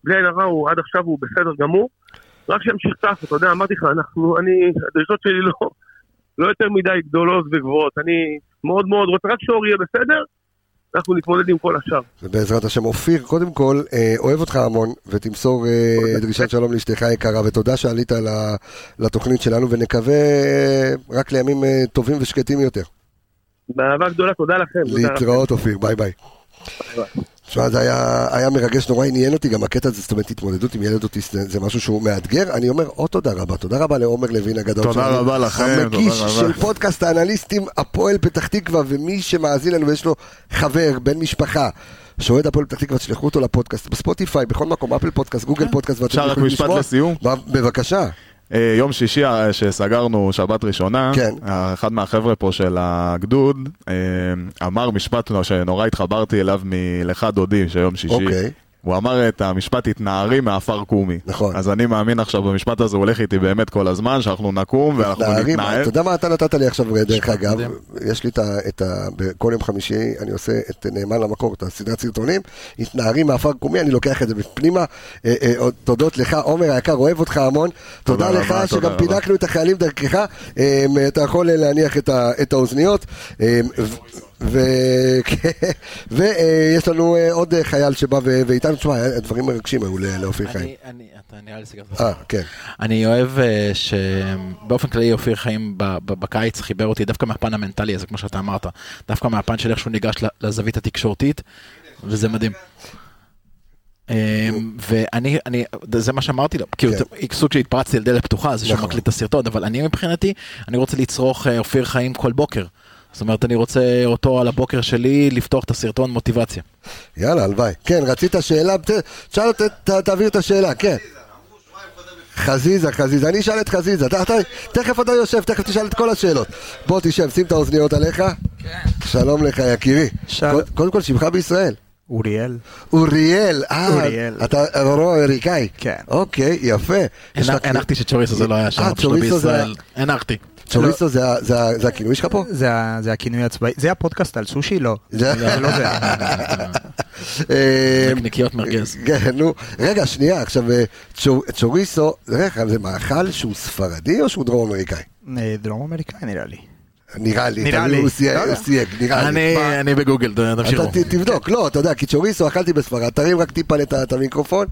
Speaker 4: בלי עין הרע, עד עכשיו הוא בסדר גמור. רק שימשיך ככה, אתה יודע, אמרתי לך, אנחנו, אני, הדרישות שלי לא, לא יותר מדי גדולות וגבוהות. אני מאוד מאוד רוצה רק שאור יהיה בסדר, אנחנו נתמודד עם כל השאר.
Speaker 1: ובעזרת השם, אופיר, קודם כל, אה, אוהב אותך המון, ותמסור אה, דרישת שלום לאשתך היקרה, ותודה שעלית לתוכנית שלנו, ונקווה אה, רק לימים טובים ושקטים יותר.
Speaker 4: באהבה גדולה, תודה לכם.
Speaker 1: להתראות, אופיר, ביי ביי.
Speaker 4: ביי.
Speaker 1: תשמע, זה היה, היה מרגש נורא, עניין אותי גם הקטע הזה, זאת אומרת, התמודדות עם ילד אוטיסט, זה, זה משהו שהוא מאתגר. אני אומר עוד תודה רבה, תודה רבה לעומר לוין הגדול.
Speaker 2: תודה
Speaker 1: שלנו,
Speaker 2: רבה לכם,
Speaker 1: המגיש
Speaker 2: תודה
Speaker 1: של
Speaker 2: רבה.
Speaker 1: פודקאסט האנליסטים, הפועל פתח תקווה, ומי שמאזין לנו ויש לו חבר, בן משפחה. שאוהד הפועל פתח תקווה, תשלחו אותו לפודקאסט, בספוטיפיי, בכל מקום, אפל פודקאסט, גוגל פודקאסט, ואתם
Speaker 2: אפשר רק
Speaker 1: יכולים
Speaker 2: משפט
Speaker 1: לשמוע.
Speaker 2: לסיום?
Speaker 1: בבקשה.
Speaker 2: אה, יום שישי אה, שסגרנו שבת ראשונה,
Speaker 1: כן.
Speaker 2: אה, אחד מהחבר'ה פה של הגדוד אמר משפט שנורא התחברתי אליו מלך דודי של יום שישי.
Speaker 1: אוקיי.
Speaker 2: הוא אמר את המשפט התנערי מעפר קומי.
Speaker 1: נכון.
Speaker 2: אז אני מאמין עכשיו במשפט הזה, הוא הולך איתי באמת כל הזמן, שאנחנו נקום ואנחנו נתנער.
Speaker 1: אתה יודע מה אתה נתת לי עכשיו, דרך אגב,
Speaker 3: מדהים.
Speaker 1: יש לי את ה... בכל יום חמישי אני עושה את נאמן למקור, את הסדרת סרטונים, התנערים מעפר קומי, אני לוקח את זה בפנימה. אה, אה, תודות לך, עומר היקר, אוהב אותך המון. תודה
Speaker 2: תודה
Speaker 1: לך
Speaker 2: רבה,
Speaker 1: שגם
Speaker 2: תודה רבה.
Speaker 1: פינקנו את החיילים דרכך. אה, אתה יכול להניח את ה- את האוזניות. ויש לנו אה, עוד אה, חייל שבא ואיתנו, תשמע, הדברים מרגשים היו לאופיר חיים.
Speaker 3: אני- אני- אתה נראה לי סגרת את
Speaker 1: אה, כן.
Speaker 3: אני אוהב אה, שבאופן כללי אופיר חיים בקיץ חיבר אותי דווקא מהפן המנטלי הזה, כמו שאתה אמרת, דווקא מהפן של איך שהוא ניגש לזווית התקשורתית, וזה מדהים. אה, ואני, אני, זה מה שאמרתי לו, כאילו,
Speaker 1: כן.
Speaker 3: סוג שהתפרצתי על דלת פתוחה, זה שהוא
Speaker 1: נכון.
Speaker 3: מקליט את הסרטון, אבל אני מבחינתי, אני רוצה לצרוך אה, אופיר חיים כל בוקר. זאת אומרת, אני רוצה אותו על הבוקר שלי, לפתוח את הסרטון מוטיבציה.
Speaker 1: יאללה, הלוואי. כן, רצית שאלה? ת- תשאל, ת- ת- תעביר את השאלה, כן. חזיזה, חזיזה, אני אשאל את חזיזה, אתה, אתה, תכף אתה יושב, תכף תשאל את כל השאלות. בוא תשב, שים את האוזניות עליך. כן. שלום לך, יקירי.
Speaker 5: שלום.
Speaker 1: קוד- קודם כל, שמך בישראל.
Speaker 5: אוריאל.
Speaker 1: אוריאל, אה,
Speaker 5: אוריאל.
Speaker 1: אתה רו אמריקאי.
Speaker 5: כן.
Speaker 1: אוקיי, יפה.
Speaker 3: הנחתי שצ'וריסו זה לא היה שם,
Speaker 1: אה,
Speaker 3: פשוט
Speaker 1: צ'וריסו זה-
Speaker 3: בישראל. הנחתי.
Speaker 1: צ'וריסו זה הכינוי שלך פה?
Speaker 5: זה הכינוי הצבאי, זה הפודקאסט על סושי? לא.
Speaker 1: זה-
Speaker 5: לא זה.
Speaker 1: אה,
Speaker 3: נקניקיות מרגז.
Speaker 1: כן, נו, רגע, שנייה, עכשיו, אה, צ'ו- צ'וריסו, רגע, זה מאכל שהוא ספרדי או שהוא דרום אמריקאי?
Speaker 5: אה, דרום אמריקאי נראה לי.
Speaker 1: נראה לי,
Speaker 5: נראה לי.
Speaker 1: הוא סייג,
Speaker 5: לא יודע.
Speaker 1: סייג, נראה לי.
Speaker 3: אני אני בגוגל, תמשיכו.
Speaker 1: אתה תבדוק, לא, אתה יודע, כי צ'וריסו אכלתי בספרד, תרים רק טיפה את המיקרופון,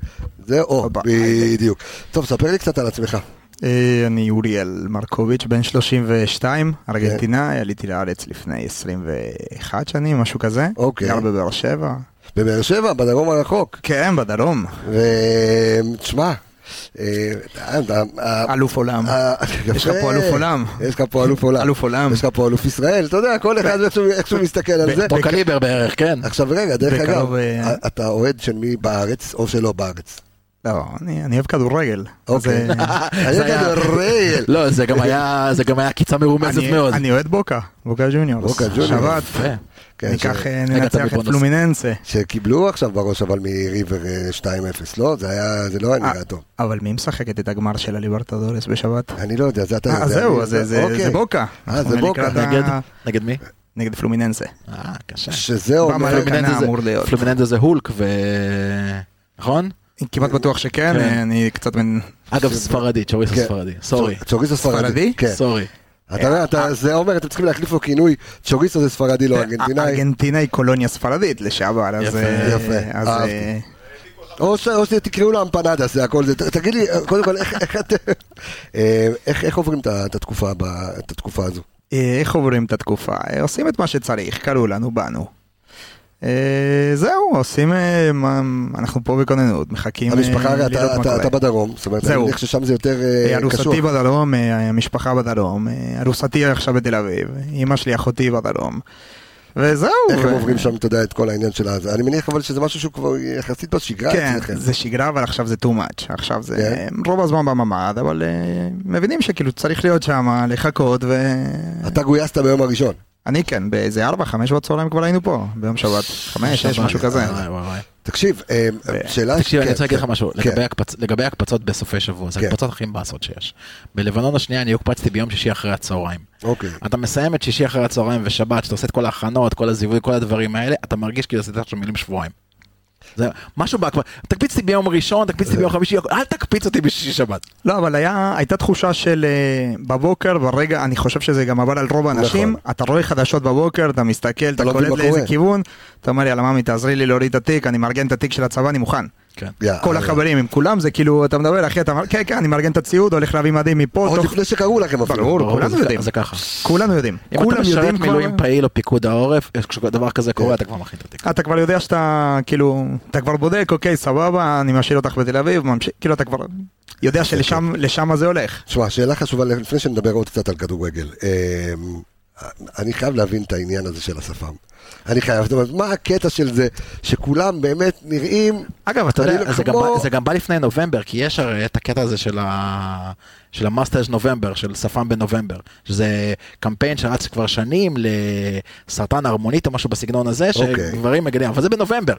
Speaker 1: זה, או. בדיוק. טוב, ספר לי קצת על עצמך.
Speaker 5: אה, אני אוריאל מרקוביץ', בן 32, ארגנטינאי, עליתי לארץ לפני 21 שנים, משהו כזה.
Speaker 1: אוקיי.
Speaker 5: גר בבאר שבע.
Speaker 1: בבאר שבע, בדרום הרחוק.
Speaker 5: כן, בדרום.
Speaker 1: ותשמע, אה, אה,
Speaker 5: אלוף עולם. יש לך. פה אלוף עולם.
Speaker 1: יש לך פה אלוף עולם.
Speaker 5: אלוף עולם.
Speaker 1: יש לך פה אלוף ישראל, אתה יודע, כל אחד איך שהוא- מסתכל על זה.
Speaker 3: פה קליבר בערך, כן.
Speaker 1: עכשיו רגע, דרך אגב, אתה אוהד של מי בארץ או שלא בארץ?
Speaker 5: לא, אני אני אוהב כדורגל.
Speaker 1: אוקיי.
Speaker 5: אה,
Speaker 1: אני
Speaker 3: זה היה-
Speaker 1: כדורגל.
Speaker 3: לא, זה גם היה זה גם היה עקיצה מרומזת
Speaker 5: אני-
Speaker 3: מאוד.
Speaker 5: אני אוהד בוקה, בוקה ג'וניורס.
Speaker 1: בוקה ג'וניורס. כן,
Speaker 5: ניקח,
Speaker 1: ש-
Speaker 5: אה, ננצח את
Speaker 3: בונוס.
Speaker 5: פלומיננסה.
Speaker 1: שקיבלו עכשיו בראש אבל מריבר אה, 2-0, לא? זה היה, זה לא היה נראה
Speaker 5: אה,
Speaker 1: טוב.
Speaker 5: אבל מי משחקת את הגמר של הליברטדורס בשבת?
Speaker 1: אני לא יודע, זה אתה יודע.
Speaker 5: אה, זהו, זה-
Speaker 1: אוקיי.
Speaker 5: זה בוקה.
Speaker 1: אה, זה בוקה.
Speaker 3: נגד? נגד מי?
Speaker 5: נגד פלומיננסה.
Speaker 3: אה, קשה.
Speaker 1: שזה אומר.
Speaker 3: פלומיננזה זה הולק ו... נכון?
Speaker 5: כמעט בטוח שכן,
Speaker 3: כן.
Speaker 5: אה, אני קצת מן...
Speaker 3: אגב, ספרדי, צ'וריסו
Speaker 1: כן.
Speaker 3: ספרדי. סורי.
Speaker 1: צ'וריסו ספרדי. כן.
Speaker 3: סורי.
Speaker 1: אתה יודע, אתה- זה אומר, אתם צריכים להחליף לו כינוי, צ'וריסו זה ספרדי, לא ארגנטינאי.
Speaker 5: ארגנטינה היא קולוניה ספרדית לשעבר, אז...
Speaker 3: יפה,
Speaker 5: אה,
Speaker 1: אהבתי.
Speaker 5: אה,
Speaker 1: או שתקראו לו אמפנדה, זה הכל זה. תגיד לי, קודם כל, איך- אה, עוברים את התקופה ב- את התקופה הזו?
Speaker 5: אה, איך עוברים את התקופה? אה, עושים את מה שצריך, קראו לנו, באנו. אה, זהו, עושים... אה, אנחנו פה בכוננות, מחכים... אה,
Speaker 1: המשפחה, אתה- בדרום, זאת אומרת, אני. מניח ששם זה יותר קשוח.
Speaker 5: ארוסתי בדרום, המשפחה בדרום, ארוסתי עכשיו בתל אביב, אמא שלי אחותי בדרום. וזהו.
Speaker 1: איך הם עוברים שם, אתה יודע, את כל העניין של הזה. אני מניח אבל שזה משהו שהוא כבר יחסית בשגרה
Speaker 5: כן,
Speaker 1: אצלכם.
Speaker 5: זה שגרה, אבל עכשיו זה too much. עכשיו זה
Speaker 1: כן.
Speaker 5: רוב הזמן בממ"ד, אבל אה, מבינים שכאילו צריך להיות שם, לחכות, ו...
Speaker 1: אתה גויסת ביום הראשון.
Speaker 5: אני כן, באיזה ארבע, חמש בצהריים כבר היינו פה, ביום שבת. חמש, שש,
Speaker 3: שבת.
Speaker 5: משהו כזה.
Speaker 1: תקשיב, אה, שאלה...
Speaker 3: תקשיב, אני רוצה להגיד לך
Speaker 1: כן,
Speaker 3: משהו,
Speaker 1: כן.
Speaker 3: לגבי הקפצות בסופי שבוע, זה
Speaker 1: כן.
Speaker 3: הקפצות הכי מבאסות שיש. בלבנון השנייה אני הוקפצתי ביום שישי אחרי הצהריים.
Speaker 1: אוקיי.
Speaker 3: אתה מסיים את שישי אחרי הצהריים ושבת, שאתה עושה את כל ההכנות, כל הזיווי, כל הדברים האלה, אתה מרגיש כאילו עשית עכשיו מילים שבועיים. זה משהו בהקפצה, תקפיץ אותי ביום ראשון, תקפיץ אותי ביום חמישי, אל תקפיץ אותי בשישי שבת.
Speaker 5: לא, אבל היה, הייתה תחושה של אה, בבוקר, ברגע, אני חושב שזה גם עבר על רוב האנשים,
Speaker 1: נכון.
Speaker 5: אתה רואה חדשות בבוקר, אתה מסתכל, אתה
Speaker 1: לא
Speaker 5: קולט לאיזה. כיוון, אתה אומר, יאללה ממי, תעזרי לי להוריד את התיק, אני מארגן את התיק של הצבא, אני מוכן.
Speaker 3: כן.
Speaker 5: כל החברים עם כולם, זה כאילו, אתה מדבר, אחי, אתה אומר, כן, כן, אני מארגן את הציוד, הולך להביא מדים מפה,
Speaker 1: עוד
Speaker 5: תוך...
Speaker 1: לפני שקראו לכם אפילו.
Speaker 5: ברור,
Speaker 3: ברור,
Speaker 5: כולנו יודעים.
Speaker 3: זה ככה.
Speaker 5: כולנו יודעים.
Speaker 3: אם אתה משרת
Speaker 5: כבר...
Speaker 3: מילואים פעיל או פיקוד העורף, כשדבר כזה קורה אתה כבר מכין את התיק.
Speaker 5: אתה כבר יודע שאתה, כאילו, אתה כבר בודק, אוקיי, סבבה, אני משאיר אותך בתל אביב, ממשיך, כאילו, אתה כבר יודע שלשם לשם זה הולך.
Speaker 1: תשמע, שאלה חשובה לפני שנדבר עוד קצת על כדורגל. אה, אני חייב להבין את העניין הזה של השפם. אני חייב, זאת אומרת, מה הקטע של זה, שכולם באמת נראים...
Speaker 3: אגב, אתה יודע,
Speaker 1: לא-
Speaker 3: זה גם
Speaker 1: כמו-
Speaker 3: בא- זה גם בא לפני נובמבר, כי יש הרי את הקטע הזה של ה- של המאסטרס נובמבר, של שפם בנובמבר, שזה קמפיין שרץ כבר שנים לסרטן הערמונית או משהו בסגנון הזה,
Speaker 1: אוקיי.
Speaker 3: שגברים מגדלים, אבל זה בנובמבר,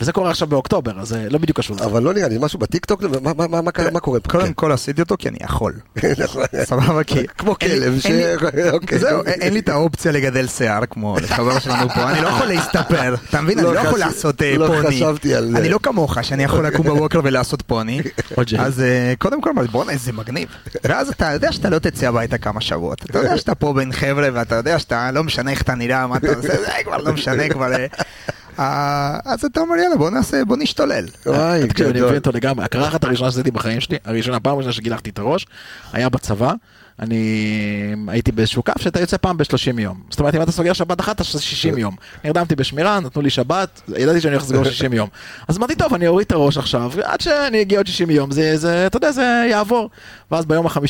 Speaker 3: וזה קורה עכשיו באוקטובר, אז זה לא בדיוק קשור לזה.
Speaker 1: אבל לא נראה לי, משהו בטיקטוק, מה- מה- מה- מה מה קורה פה?
Speaker 5: קודם כל עשיתי אותו כי אני יכול.
Speaker 1: כן. נכון.
Speaker 5: סבבה, כי...
Speaker 1: כמו כלב, ש... אוקיי.
Speaker 5: זהו, אין לי את האופציה לגדל שיער כמו לחבר שלנו פה, אני לא יכול להסתפר, אתה מבין? אני
Speaker 1: לא
Speaker 5: לא יכול לעשות אה,
Speaker 1: לא
Speaker 5: פוני. אני לא כמוך, שאני יכול לקום בבוקר ולעשות פוני. אז אה, קודם כל, בואנה איזה מגניב. ואז אתה יודע שאתה לא תצא הביתה כמה שבועות. אתה יודע שאתה פה בין חבר'ה ואתה יודע שאתה לא משנה איך אתה נראה, מה אתה עושה, זה כבר לא משנה כבר. אה. אז אתה אומר יאללה בוא נעשה, בוא נשתולל.
Speaker 1: וואי,
Speaker 3: תקשיב, אני. מבין אותו לגמרי. הקרחת הראשונה שעשיתי בחיים שלי, הראשונה, הפעם הראשונה שגילחתי את הראש, היה בצבא. אני הייתי באיזשהו קו שאתה יוצא פעם ב-30 יום. זאת אומרת, אם אתה סוגר שבת אחת, אתה עושה 60 יום. נרדמתי בשמירה, נתנו לי שבת, ידעתי שאני הולך לסגור 60 יום. אז אמרתי, טוב, אני אוריד את הראש עכשיו, עד שאני אגיע עוד 60 יום, זה, זה, אתה יודע, זה יעבור. ואז ביום ה-58,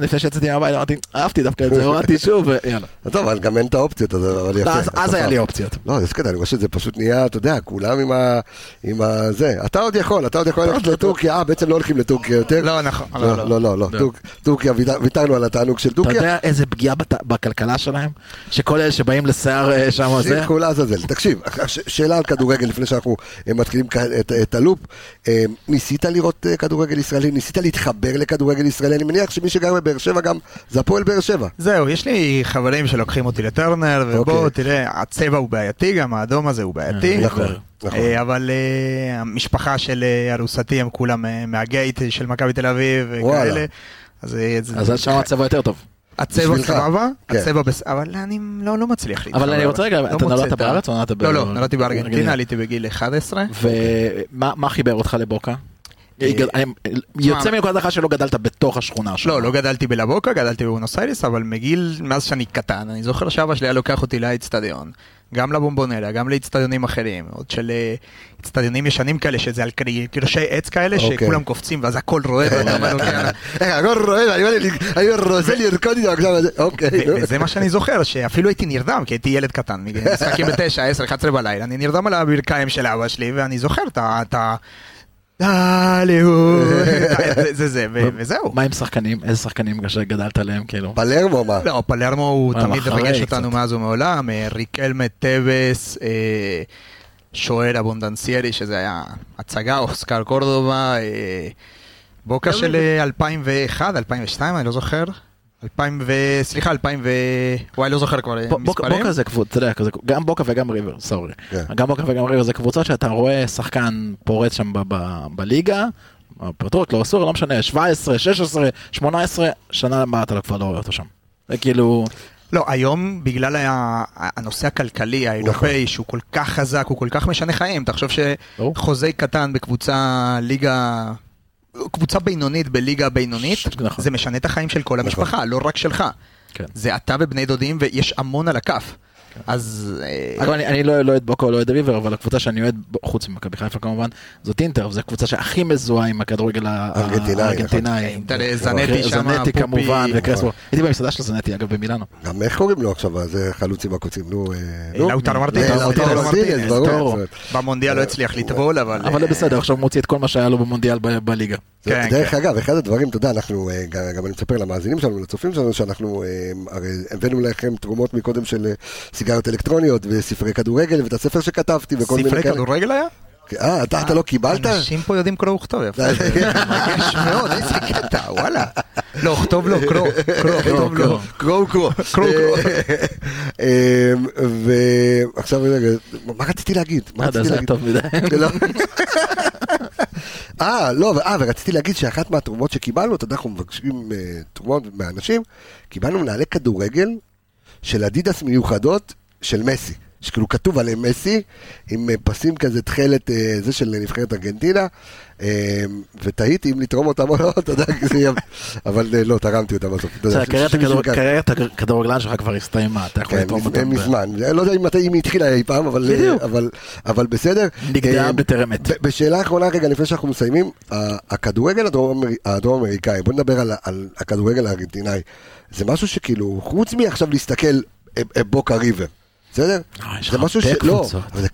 Speaker 3: לפני שיצאתי מהבית, אמרתי, אהבתי דווקא את זה, הורדתי שוב, ויאללה.
Speaker 1: טוב, אבל גם אין את האופציות, אז- אבל יפה.
Speaker 3: אז- אז היה לי. אופציות.
Speaker 1: לא, זה קטע, אני חושב שזה פשוט נהיה, אתה יודע, כולם עם ה... עם ה... זה. אתה עוד יכול, אתה עוד יכול ללכת לטורקיה, אה, בעצם לא הולכים לטורקיה יותר.
Speaker 5: לא נכון,
Speaker 1: לא, לא, לא, לא, טורק- טורקיה, ויתר- ויתרנו על על התענוג של
Speaker 3: אתה
Speaker 1: טורקיה.
Speaker 3: יודע איזה פגיעה בת- בכלכלה שלהם? שכל אלה שבאים לשיער אה, שם זה?
Speaker 1: שילכו לעזאזל. תקשיב, ש- שאלה על כדורגל לפני שאנחנו אה, מתחילים את- את הלופ. אה, ניסית לראות כדורגל ישראלי? ניסית להתחבר לכדורגל ישראלי? אני מניח שמי שגר בבאר שבע גם זה הפועל באר שבע.
Speaker 5: זהו, יש לי חברים שלוקחים אותי לטרנר, ובוא,
Speaker 1: אוקיי.
Speaker 5: תראה, הצבע הוא בעייתי, גם האדום הזה הוא בעייתי.
Speaker 1: נכון, נכון.
Speaker 5: אבל המשפחה של ארוסתי הם כולם מהגייט של מכבי תל אביב
Speaker 1: וואלה.
Speaker 5: אז אה, זה-
Speaker 3: אז שם הצבע יותר טוב.
Speaker 5: הצבע. סבבה,
Speaker 1: כן.
Speaker 5: הצבע בס... אבל אני לא לא מצליח להתחבר.
Speaker 3: אבל אני רוצה רגע,
Speaker 5: לא
Speaker 3: אתה נולדת בארץ או נולדת ב...
Speaker 5: לא, לא, נולדתי בארגנטינה, עליתי בגיל 11.
Speaker 3: ומה מה חיבר אותך לבוקה?
Speaker 5: אה,
Speaker 3: אני- יוצא מנקודת הנחה שלא גדלת בתוך השכונה שלך.
Speaker 5: לא, לא גדלתי בלבוקה, גדלתי בבונוס איירס, אבל מגיל, מאז שאני קטן, אני זוכר שאבא שלי היה לוקח אותי לאצטדיון. גם לבומבונלה, גם לאצטדיונים אחרים, עוד של אה, אצטדיונים ישנים כאלה, שזה על קרשי עץ כאלה,
Speaker 1: אוקיי.
Speaker 5: שכולם קופצים ואז הכל רועד, "אוקיי,
Speaker 1: הכל רועד, אני רוצה לרקוד איתו עכשיו, אוקיי.
Speaker 5: וזה מה שאני זוכר, שאפילו הייתי נרדם, כי הייתי ילד קטן, משחקים בתשע, עשר, 11 בלילה, אני נרדם על הברכיים של אבא שלי, ואני זוכר את ה... דליהו, זה זה וזהו.
Speaker 3: מה עם שחקנים? איזה שחקנים שגדלת עליהם כאילו?
Speaker 1: פלרמו, מה?
Speaker 5: לא, פלרמו הוא תמיד ריגש. אותנו מאז ומעולם, אה, ריקלמה טבס, אה, שוער אבונדנסיירי, שזה היה הצגה, אוסקר קורדובה, אה, בוקה של אה, 2001, 2002, אני לא זוכר. 2000 ו... סליחה, 2000 ו... וואי, לא זוכר כבר אה,
Speaker 3: ב-
Speaker 5: מספרים.
Speaker 3: בוקה זה קבוצה, אתה יודע, כזה- גם בוקה וגם ריבר, סורי.
Speaker 1: כן.
Speaker 3: גם בוקה וגם ריבר זה קבוצות שאתה רואה שחקן פורץ שם ב- ב- בליגה, פרטות, לא אסור, לא משנה, 17, 16, 18, שנה הבאה אתה לא- כבר לא רואה אותו שם. זה כאילו,
Speaker 5: לא, היום בגלל הנושא הכלכלי האירופאי, שהוא כל כך חזק, הוא כל כך משנה חיים. תחשוב. שחוזה קטן בקבוצה ליגה... קבוצה בינונית בליגה בינונית,
Speaker 3: נכון.
Speaker 5: זה משנה את החיים של כל המשפחה, לא רק שלך.
Speaker 3: כן.
Speaker 5: זה אתה ובני דודים ויש המון על הכף. אז... אה,
Speaker 3: אגב, אני, אני לא לא אוהד בוקה או לא אוהד ריבר, אבל הקבוצה שאני אוהד, חוץ ממכבי חיפה כמובן, זאת אינטר, זו הקבוצה שהכי מזוהה עם הכדורגל הארגנטינאי.
Speaker 5: אינטר, זנטי שם,
Speaker 3: זנטי
Speaker 5: פופי.
Speaker 3: כמובן, וקרספו.
Speaker 1: נכון.
Speaker 3: הייתי במסעדה של זנטי, אגב, במילאנו.
Speaker 1: גם איך קוראים לו עכשיו, זה חלוץ עם הקוצים, נו, אה, נו.
Speaker 5: לאוטרו מרטינס,
Speaker 1: ברור.
Speaker 5: במונדיאל לא הצליח לטבול, אבל...
Speaker 3: אבל
Speaker 5: אה,
Speaker 3: בסדר, עכשיו הוא מוציא את כל מה שהיה לו במונדיאל בליגה.
Speaker 1: זה-
Speaker 5: כן,
Speaker 1: דרך
Speaker 5: כן.
Speaker 1: אגב, אחד הדברים, אתה יודע, אנחנו, אה, גם אני מספר למאזינים שלנו, לצופים שלנו, שאנחנו אה, הרי הבאנו לכם תרומות מקודם של אה, סיגריות אלקטרוניות וספרי כדורגל, ואת הספר שכתבתי וכל מיני
Speaker 5: ספרי
Speaker 1: כאלה.
Speaker 5: כדורגל היה?
Speaker 1: אה, אתה אתה לא קיבלת?
Speaker 5: אנשים פה יודעים קרוא וכתוב, יפה. מרגש מאוד, איזה קטע, וואלה. לא, כתוב לו, קרוא, קרוא, כתוב לו.
Speaker 1: קרואו קרואו.
Speaker 5: קרואו, קרואו.
Speaker 1: אה, ועכשיו רגע, מה רציתי להגיד? מה
Speaker 3: לא יודע,
Speaker 1: רציתי להגיד?
Speaker 3: טוב מדי.
Speaker 1: לא. אה, לא, אה, ורציתי להגיד שאחת מהתרומות שקיבלנו, אתה יודע, אנחנו מבקשים אה, תרומות מאנשים, קיבלנו מנהלי כדורגל של אדידס מיוחדות של מסי. שכאילו כתוב עליהם מסי, עם אה, פסים כזה תכלת, אה, זה של נבחרת ארגנטינה, אה, ותהיתי אם לתרום אותם או לא, אתה יודע. אבל לא, תרמתי אותם בסוף.
Speaker 3: קריירת הכדורגלן שלך כבר הסתיימה, אתה יכול
Speaker 1: כן,
Speaker 3: לתרום אותם.
Speaker 1: מזמן, לא יודע אם היא התחילה אי פעם, אבל, בסדר.
Speaker 3: נגדעה בטרם עת.
Speaker 1: בשאלה אחרונה רגע לפני שאנחנו מסיימים, הכדורגל הדרום אמר- הדרום אמריקאי, בוא נדבר על הכדורגל הארגנטינאי, זה משהו שכאילו, חוץ מעכשיו להסתכל אה, אה, בוקה ריבר, בסדר?
Speaker 3: אה,
Speaker 1: זה משהו ש... לא,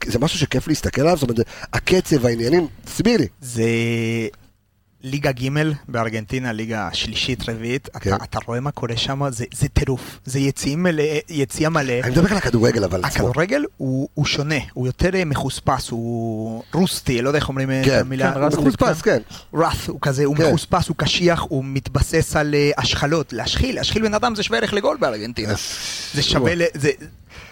Speaker 1: זה משהו שכיף להסתכל עליו, זאת אומרת, הקצב, העניינים, תסביר לי.
Speaker 5: זה ליגה ג' בארגנטינה, ליגה שלישית, רביעית,
Speaker 1: כן.
Speaker 5: אתה, אתה רואה מה קורה שם, זה, זה טירוף, זה יציאים מלא, יציאה מלא.
Speaker 1: אני מדבר על הכדורגל אבל עצמו.
Speaker 5: הכדורגל הוא, הוא שונה, הוא יותר אה, מחוספס, הוא רוסטי, לא יודע איך אומרים אה,
Speaker 1: כן,
Speaker 5: את המילה.
Speaker 3: כן,
Speaker 1: הוא
Speaker 3: רסטיק,
Speaker 1: מחוספס, כן.
Speaker 5: ראט, הוא כזה, הוא
Speaker 1: כן.
Speaker 5: מחוספס, הוא קשיח, הוא מתבסס על אה, השחלות. להשחיל, להשחיל בן אדם זה שווה ערך לגול בארגנטינה. זה שווה ל... זה...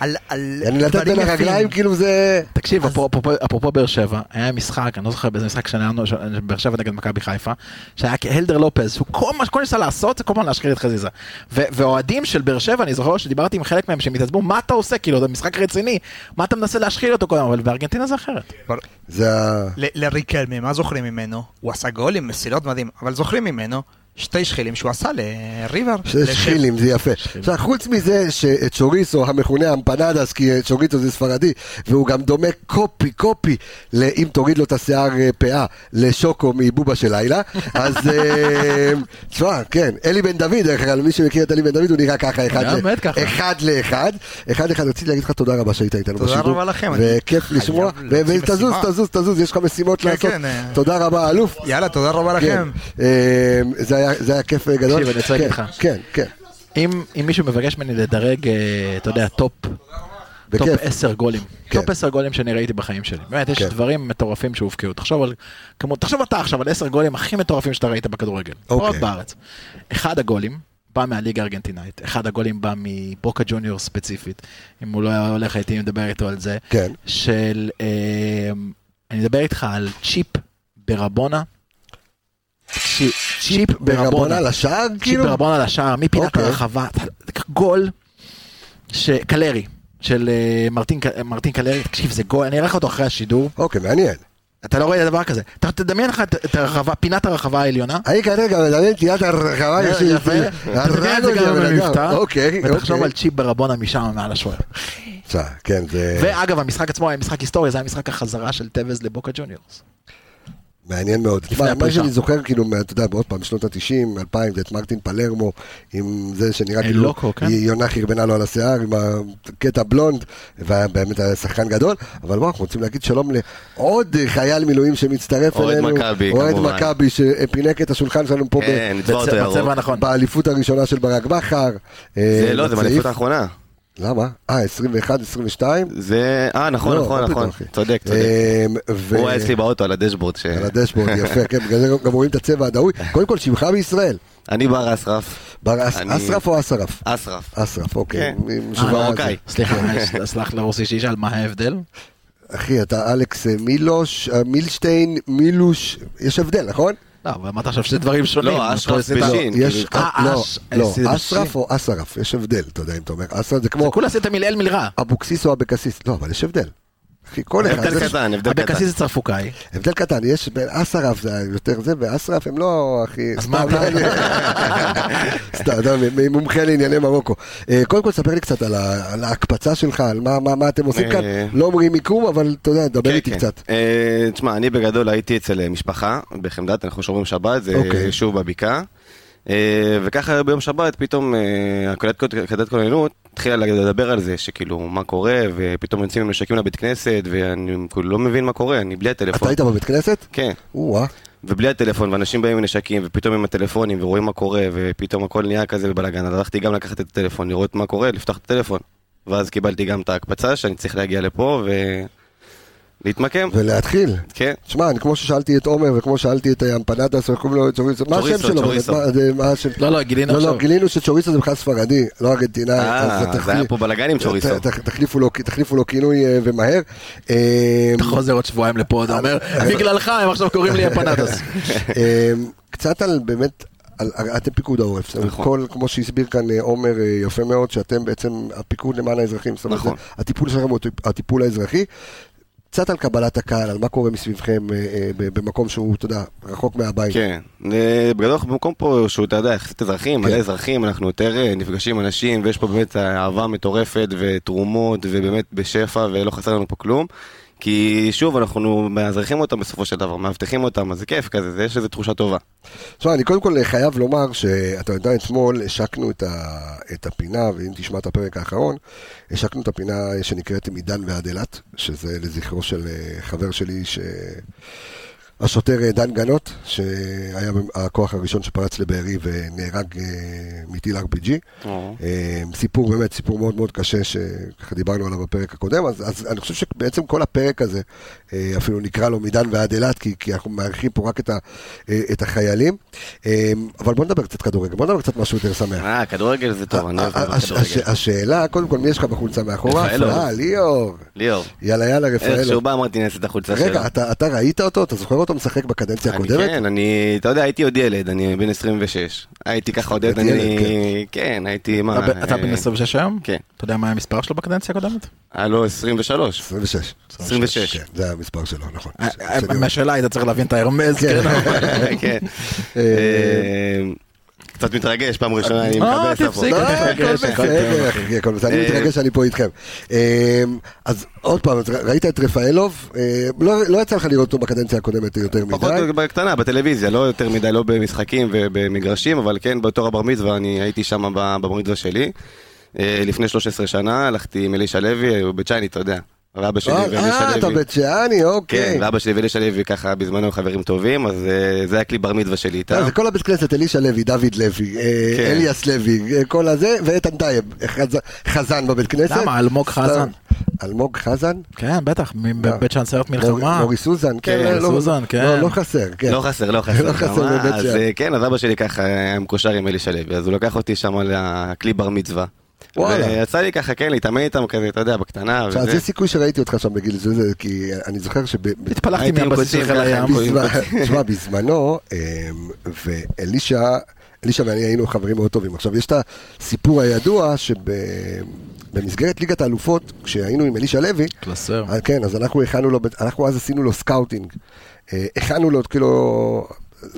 Speaker 5: על... על...
Speaker 1: אני לתת
Speaker 5: דברים
Speaker 1: בין. הרגליים, כאילו זה...
Speaker 3: תקשיב, אפרופו- אפרופו באר שבע, היה משחק, אני לא זוכר באיזה משחק שלנו, של- באר שבע נגד מכבי חיפה, שהיה הלדר לופז, הוא כל מה שכל ניסה לעשות זה כל הזמן להשחיל את חזיזה. ואוהדים של באר שבע, אני זוכר שדיברתי עם חלק מהם שהם התעצבו, מה אתה עושה, כאילו, זה משחק רציני, מה אתה מנסה להשחיל אותו כל הזמן, אבל בארגנטינה זה אחרת.
Speaker 1: זה ה...
Speaker 5: לריקלמי, מה זוכרים ממנו? הוא עשה גולים, מסילות מדהים, אבל זוכרים ממנו שתי שחילים שהוא עשה לריבר. לשם-
Speaker 1: שחילים, זה יפה. עכשיו, חוץ מזה שצ'וריסו המכונה אמפנדס, כי צ'וריסו זה ספרדי, והוא גם דומה קופי קופי, אם תוריד לו את השיער אה, פאה, לשוקו מבובה של לילה, אז אה, תשמע, כן, אלי בן דוד, דרך אגב, מי שמכיר את אלי בן דוד, הוא נראה ככה, אחד
Speaker 3: גם
Speaker 1: ל-
Speaker 3: באמת ככה.
Speaker 1: אחד לאחד. אחד לאחד, רציתי להגיד לך תודה רבה שהיית איתנו
Speaker 5: תודה
Speaker 1: בשידור.
Speaker 5: רבה לכם,
Speaker 1: וכיף לשמוע, ותזוז. תזוז, תזוז, יש לך משימות
Speaker 5: כן,
Speaker 1: לעשות.
Speaker 5: כן, אה.
Speaker 1: תודה רבה, אלוף.
Speaker 5: יאללה, תודה רבה
Speaker 1: כן.
Speaker 5: לכם.
Speaker 1: זה היה- זה היה כיף גדול.
Speaker 3: תקשיב, אני רוצה להגיד
Speaker 1: כן,
Speaker 3: לך.
Speaker 1: כן, כן.
Speaker 3: אם מישהו מבקש ממני לדרג, אה, אתה יודע, טופ טופ. 10 גולים.
Speaker 1: כן.
Speaker 3: טופ 10 גולים שאני ראיתי בחיים שלי. באמת, יש
Speaker 1: כן.
Speaker 3: דברים מטורפים שהובקעו. תחשוב על כמות, תחשוב אתה עכשיו על 10 גולים הכי מטורפים שאתה ראית בכדורגל. לא
Speaker 1: אוקיי.
Speaker 3: בארץ. אחד הגולים בא מהליגה הארגנטינאית, אחד הגולים בא מבוקה ג'וניור ספציפית. אם הוא לא היה הולך הייתי מדבר איתו על זה.
Speaker 1: כן.
Speaker 3: של, אה, אני מדבר איתך על צ'יפ ברבונה. צ'יפ, צ'יפ
Speaker 1: ברבונה לשער,
Speaker 3: צ'יפ
Speaker 1: כאילו?
Speaker 3: ברבונה לשער, מפינת
Speaker 1: אוקיי.
Speaker 3: הרחבה, גול, קלרי, של אה, מרטין קלרי, תקשיב זה גול, אני אראה לך אותו אחרי השידור,
Speaker 1: אוקיי, מעניין.
Speaker 3: אתה לא רואה דבר כזה, אתה תדמיין לך את- הרחבה, פינת הרחבה העליונה,
Speaker 1: אני כרגע מדמיין תהיית הרחבה. יש לי-
Speaker 3: יפה, תדמיין את זה גם. במבטא,
Speaker 1: אוקיי,
Speaker 3: ותחשוב
Speaker 1: אוקיי.
Speaker 3: על צ'יפ ברבונה משם מעל השוער.
Speaker 1: כן, זה
Speaker 3: ואגב המשחק עצמו היה משחק היסטורי, זה היה משחק החזרה של טבז לבוקה ג'וניורס.
Speaker 1: מעניין מאוד. מה
Speaker 3: הפרישה.
Speaker 1: שאני זוכר, כאילו, מה- אתה יודע, עוד פעם, בשנות ה-90, 2000, זה את מרטין פלרמו, עם זה שנראה כאילו,
Speaker 3: לוקו, כן.
Speaker 1: יונה חרבנה לו על השיער, עם הקטע בלונד, והיה באמת היה שחקן גדול, אבל בואו, אנחנו רוצים להגיד שלום לעוד חייל מילואים שמצטרף
Speaker 6: אוהד
Speaker 1: אלינו.
Speaker 6: מכבי,
Speaker 1: אוהד
Speaker 6: כמובן.
Speaker 1: מכבי, שפינק את השולחן שלנו פה
Speaker 6: כן.
Speaker 3: הנכון.
Speaker 1: באליפות הראשונה של ברק בכר.
Speaker 6: זה
Speaker 1: אה,
Speaker 6: לא, זה. באליפות האחרונה.
Speaker 1: למה? אה, 21, 22?
Speaker 6: זה... אה, נכון,
Speaker 1: לא,
Speaker 6: נכון, נכון. צודק, צודק.
Speaker 1: ו-
Speaker 6: הוא היה אצלי באוטו על הדשבורד. ש-
Speaker 1: על הדשבורד, יפה, כן, בגלל זה גם רואים את הצבע הדהוי. קודם כל, שמך בישראל.
Speaker 6: אני בר אסרף.
Speaker 1: בר אסרף או אסרף?
Speaker 6: אסרף.
Speaker 1: אסרף, אוקיי.
Speaker 6: כן.
Speaker 1: משובע
Speaker 6: אה, מרוקאי.
Speaker 3: סליחה, סלח לרוסי שישאל מה ההבדל?
Speaker 1: אחי, אתה אלכס אה, מילוש, אה, מילשטיין, מילוש, יש הבדל, נכון?
Speaker 3: לא, אבל אמרת עכשיו שזה דברים שונים.
Speaker 6: לא, אשרף בשין.
Speaker 1: יש,
Speaker 6: כאילו,
Speaker 3: אה,
Speaker 1: לא, לא, אסרף
Speaker 3: בשין.
Speaker 1: או אסרף, יש הבדל, אתה יודע אם אתה אומר, אסרף זה
Speaker 3: זה
Speaker 1: כמו
Speaker 3: כולה עשית מלעיל מלרע.
Speaker 1: אבוקסיס או אבקסיס, לא, אבל יש הבדל. אחי, כל אחד,
Speaker 6: הבדל קטן, הבדל קטן.
Speaker 3: אבקסיס זה צרפוקאי.
Speaker 1: הבדל קטן, יש בין אסרף זה יותר זה, ואסרף הם לא, אחי,
Speaker 3: אז
Speaker 1: סתם,
Speaker 3: מה אתה-
Speaker 1: סתם, אתה מ- מומחה לענייני מרוקו. אה, קודם כל, ספר לי קצת על ההקפצה שלך, על מה- אתם עושים כאן.
Speaker 6: אה,
Speaker 1: לא אומרים מיקום, אבל אתה יודע, דבר
Speaker 6: כן,
Speaker 1: איתי
Speaker 6: כן.
Speaker 1: קצת.
Speaker 6: אה, תשמע, אני בגדול הייתי אצל משפחה בחמדת, אנחנו שומרים שבת, זה
Speaker 1: אוקיי.
Speaker 6: שוב בבקעה. אה, וככה ביום שבת פתאום אה, הקלטת קלטת כוננות התחילה לדבר על זה שכאילו מה קורה ופתאום יוצאים עם נשקים לבית כנסת ואני כאילו לא מבין מה קורה אני בלי
Speaker 1: אתה
Speaker 6: הטלפון.
Speaker 1: היית בבית כנסת?
Speaker 6: כן.
Speaker 1: או-אה.
Speaker 6: ובלי הטלפון ואנשים באים עם נשקים ופתאום עם הטלפונים ורואים מה קורה ופתאום הכל נהיה כזה בבלאגן אז הלכתי גם לקחת את הטלפון לראות מה קורה לפתוח את הטלפון. ואז קיבלתי גם את ההקפצה שאני צריך להגיע לפה ולהתמקם.
Speaker 1: ולהתחיל.
Speaker 6: כן.
Speaker 1: תשמע, אני כמו ששאלתי את עומר וכמו ששאלתי את אמפנדס, איך קוראים לו צ'וריסו, מה השם שלו?
Speaker 3: לא, לא, גילינו
Speaker 1: לא, לא,
Speaker 3: עכשיו.
Speaker 1: גילינו שצ'וריסו זה בכלל ספרדי, לא ארגנטינאי.
Speaker 6: אה,
Speaker 1: אז
Speaker 6: זה היה פה בלאגן עם צ'וריסו.
Speaker 1: תחליפו לו- כינוי אה, ומהר. אה,
Speaker 3: אתה חוזר עוד שבועיים לפה, אתה אומר, בגללך הם עכשיו קוראים לי.
Speaker 1: אה, קצת על באמת, על, אתם פיקוד העורף,
Speaker 6: נכון.
Speaker 1: כל, כמו שהסביר כאן אה, עומר אה, יפה מאוד, שאתם בעצם הפיקוד למען האזרחים, זאת אומרת,
Speaker 6: נכון.
Speaker 1: הטיפול שלכם הוא הטיפ- הטיפול האזרחי. קצת על קבלת הקהל, על מה קורה מסביבכם אה, אה, במקום שהוא, אתה יודע, רחוק מהבית.
Speaker 6: כן, אה, בגדול אנחנו במקום פה שהוא, אתה יודע, יחסית אזרחים,
Speaker 1: כן.
Speaker 6: מלא אזרחים, אנחנו יותר נפגשים אנשים, ויש פה באמת אהבה מטורפת, ותרומות, ובאמת בשפע, ולא חסר לנו פה כלום. כי שוב, אנחנו מאזרחים אותם בסופו של דבר, מאבטחים אותם, אז זה כיף כזה, זה- יש איזו תחושה טובה.
Speaker 1: תשמע, אני קודם כל חייב לומר שאתה יודע, אתמול השקנו את, ה, את הפינה, ואם תשמע את הפרק האחרון, השקנו את הפינה שנקראת מדן ועד אילת, שזה לזכרו של אה, חבר שלי, ש... השוטר אה, דן גנות, שהיה הכוח הראשון שפרץ לבארי ונהרג אה, מטיל RPG. אה, סיפור באמת, סיפור מאוד מאוד קשה, שככה דיברנו עליו בפרק הקודם, אז, אז אני חושב שבעצם כל הפרק הזה, אפילו נקרא לו מדן ועד אילת, כי, כי אנחנו מארחים פה רק את, ה, את החיילים. אבל בוא נדבר קצת כדורגל, בוא נדבר קצת משהו יותר שמח.
Speaker 6: אה, כדורגל זה טוב, אני אוהב
Speaker 1: הש-
Speaker 6: כדורגל.
Speaker 1: השאלה, קודם כל, מי יש לך בחולצה מאחורה?
Speaker 6: רפאלוב.
Speaker 1: אה, ליאור.
Speaker 6: ליאור,
Speaker 1: יאללה, יאללה,
Speaker 6: איך שהוא. בא אמרתי נעשה את החולצה שלו.
Speaker 1: רגע, אתה, אתה ראית אותו? אתה זוכר אותו משחק בקדנציה הקודמת?
Speaker 6: כן, אני, אתה יודע, הייתי עוד ילד, אני בן 26. הייתי ככה עוד ילד, אני, כן, הייתי, מה,
Speaker 3: אתה אתה בן
Speaker 6: אה,
Speaker 3: 26 היום?
Speaker 6: כן.
Speaker 3: אתה יודע מה המספר שלו בקדנציה הקודמת?
Speaker 6: היה לו 23.
Speaker 1: 26.
Speaker 6: 26.
Speaker 1: כן, זה המספר שלו, נכון.
Speaker 3: אה, אה, מהשאלה היית צריך להבין את ההרמז,
Speaker 1: כן.
Speaker 3: כן.
Speaker 6: כן. קצת מתרגש, פעם ראשונה אני
Speaker 3: אה,
Speaker 6: מקבל.
Speaker 1: לא, הכל בסדר,
Speaker 3: טוב,
Speaker 1: אחי, הכל בסדר, אני מתרגש שאני פה איתכם. אה, אז עוד פעם, ראית את רפאלוב, אה, לא לא יצא לך לראות אותו בקדנציה הקודמת יותר
Speaker 6: פחות
Speaker 1: מדי.
Speaker 6: בקטנה, בטלוויזיה, לא יותר מדי, לא במשחקים ובמגרשים, אבל כן, בתור הבר מצווה, אני הייתי שם בבר מצווה שלי. אה, לפני 13 שנה, הלכתי עם אלישע לוי, הוא בצ'יינית, אתה יודע. ואבא שלי
Speaker 1: אה,
Speaker 6: ואלישע
Speaker 1: אה, אתה. בית שאני, אוקיי.
Speaker 6: כן, ואבא שלי ואלישע לוי ככה בזמנו חברים טובים, אז אה, זה היה כלי בר מצווה שלי
Speaker 1: אה,
Speaker 6: איתם.
Speaker 1: זה כל הבית כנסת, אלישע לוי, דוד לוי, אה,
Speaker 6: כן.
Speaker 1: אליאס לוי, אה, כל הזה, ואיתן טייב, חז- חזן בבית כנסת.
Speaker 3: למה? אלמוג. חזן.
Speaker 1: אלמוג חזן?
Speaker 3: כן, בטח, מבית שאן סיירת מלחמה.
Speaker 1: מור- מורי סוזן, כן,
Speaker 6: כן,
Speaker 1: לא-
Speaker 3: סוזן, כן.
Speaker 1: לא, לא חסר, כן.
Speaker 6: לא חסר, לא חסר.
Speaker 1: לא חסר בבית
Speaker 6: אז
Speaker 1: שאן.
Speaker 6: אה, כן, אז אבא שלי ככה היה מקושר עם אלישע לוי, אז הוא לקח אותי שם לכלי בר מצווה.
Speaker 1: וואלה.
Speaker 6: ויצא לי ככה, כן, להתאמן איתם כזה, אתה יודע, בקטנה.
Speaker 1: עכשיו. יש סיכוי שראיתי אותך שם בגיל זה, זה, כי אני זוכר שב...
Speaker 3: התפלחתי מהבסיס של
Speaker 6: קוצים
Speaker 3: חיל
Speaker 6: ככה,
Speaker 3: הים.
Speaker 6: עם
Speaker 1: בזמן- תשמע, בזמנו, אמ, ואלישע, אלישע ואני היינו חברים מאוד טובים. עכשיו, יש את הסיפור הידוע שבמסגרת ליגת האלופות, כשהיינו עם אלישע לוי,
Speaker 3: קלסר.
Speaker 1: כן, אז אנחנו הכנו לו, אנחנו אז עשינו לו סקאוטינג. אה, הכנו לו, כאילו,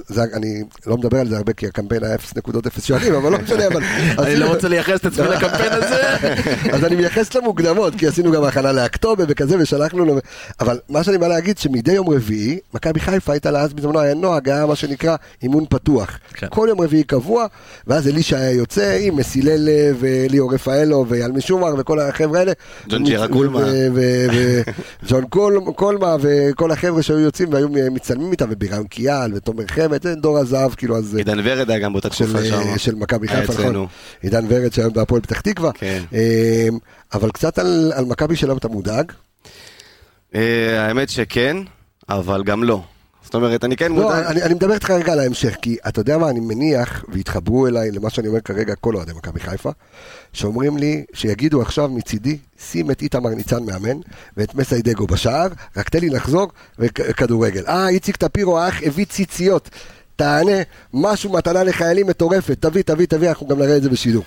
Speaker 1: זה, אני לא מדבר על זה הרבה כי הקמפיין היה 0 נקודות 0 שערים, אבל לא משנה, אבל...
Speaker 3: אני לא רוצה לייחס את עצמי לקמפיין הזה.
Speaker 1: אז אני מייחס למוקדמות, כי עשינו גם הכנה לאקטובר וכזה, ושלחנו לו... אבל מה שאני בא להגיד, שמדי יום רביעי, מכבי חיפה הייתה לה אז בזמנו, היה נוהג, היה מה שנקרא אימון פתוח.
Speaker 3: כן.
Speaker 1: כל יום רביעי קבוע, ואז אלישע היה יוצא עם מסילל וליאור רפאלו ויעלמי שומר וכל החבר'ה האלה.
Speaker 6: ג'ון ג'ירה קולמה.
Speaker 1: וג'ון קול- קולמה וכל החבר'ה שהיו יוצאים והיו מצלמים איתם, ובירם קיאל ותומר חמד, זה דור הזהב, כאילו אז...
Speaker 6: עידן ורד היה גם באותה תקופה שם.
Speaker 1: של מכבי חיפה. נכון? עידן ורד שהיום בהפועל פתח תקווה.
Speaker 6: כן.
Speaker 1: אמ, אבל קצת על, על מכבי שלנו אתה מודאג.
Speaker 6: אה, האמת שכן, אבל גם לא. זאת אומרת, אני כן
Speaker 1: לא,
Speaker 6: מודאג.
Speaker 1: אני, אני מדבר איתך רגע על ההמשך, כי אתה יודע מה, אני מניח, והתחברו אליי למה שאני אומר כרגע, כל אוהדי מכבי חיפה, שאומרים לי, שיגידו עכשיו מצידי, שים את איתמר ניצן מאמן, ואת מסיידגו בשער, רק תן לי לחזור, וכדורגל. אה, איציק טפירו האח הביא ציציות. תענה, משהו מתנה לחיילים מטורפת, תביא, תביא, תביא, אנחנו גם נראה את זה בשידור.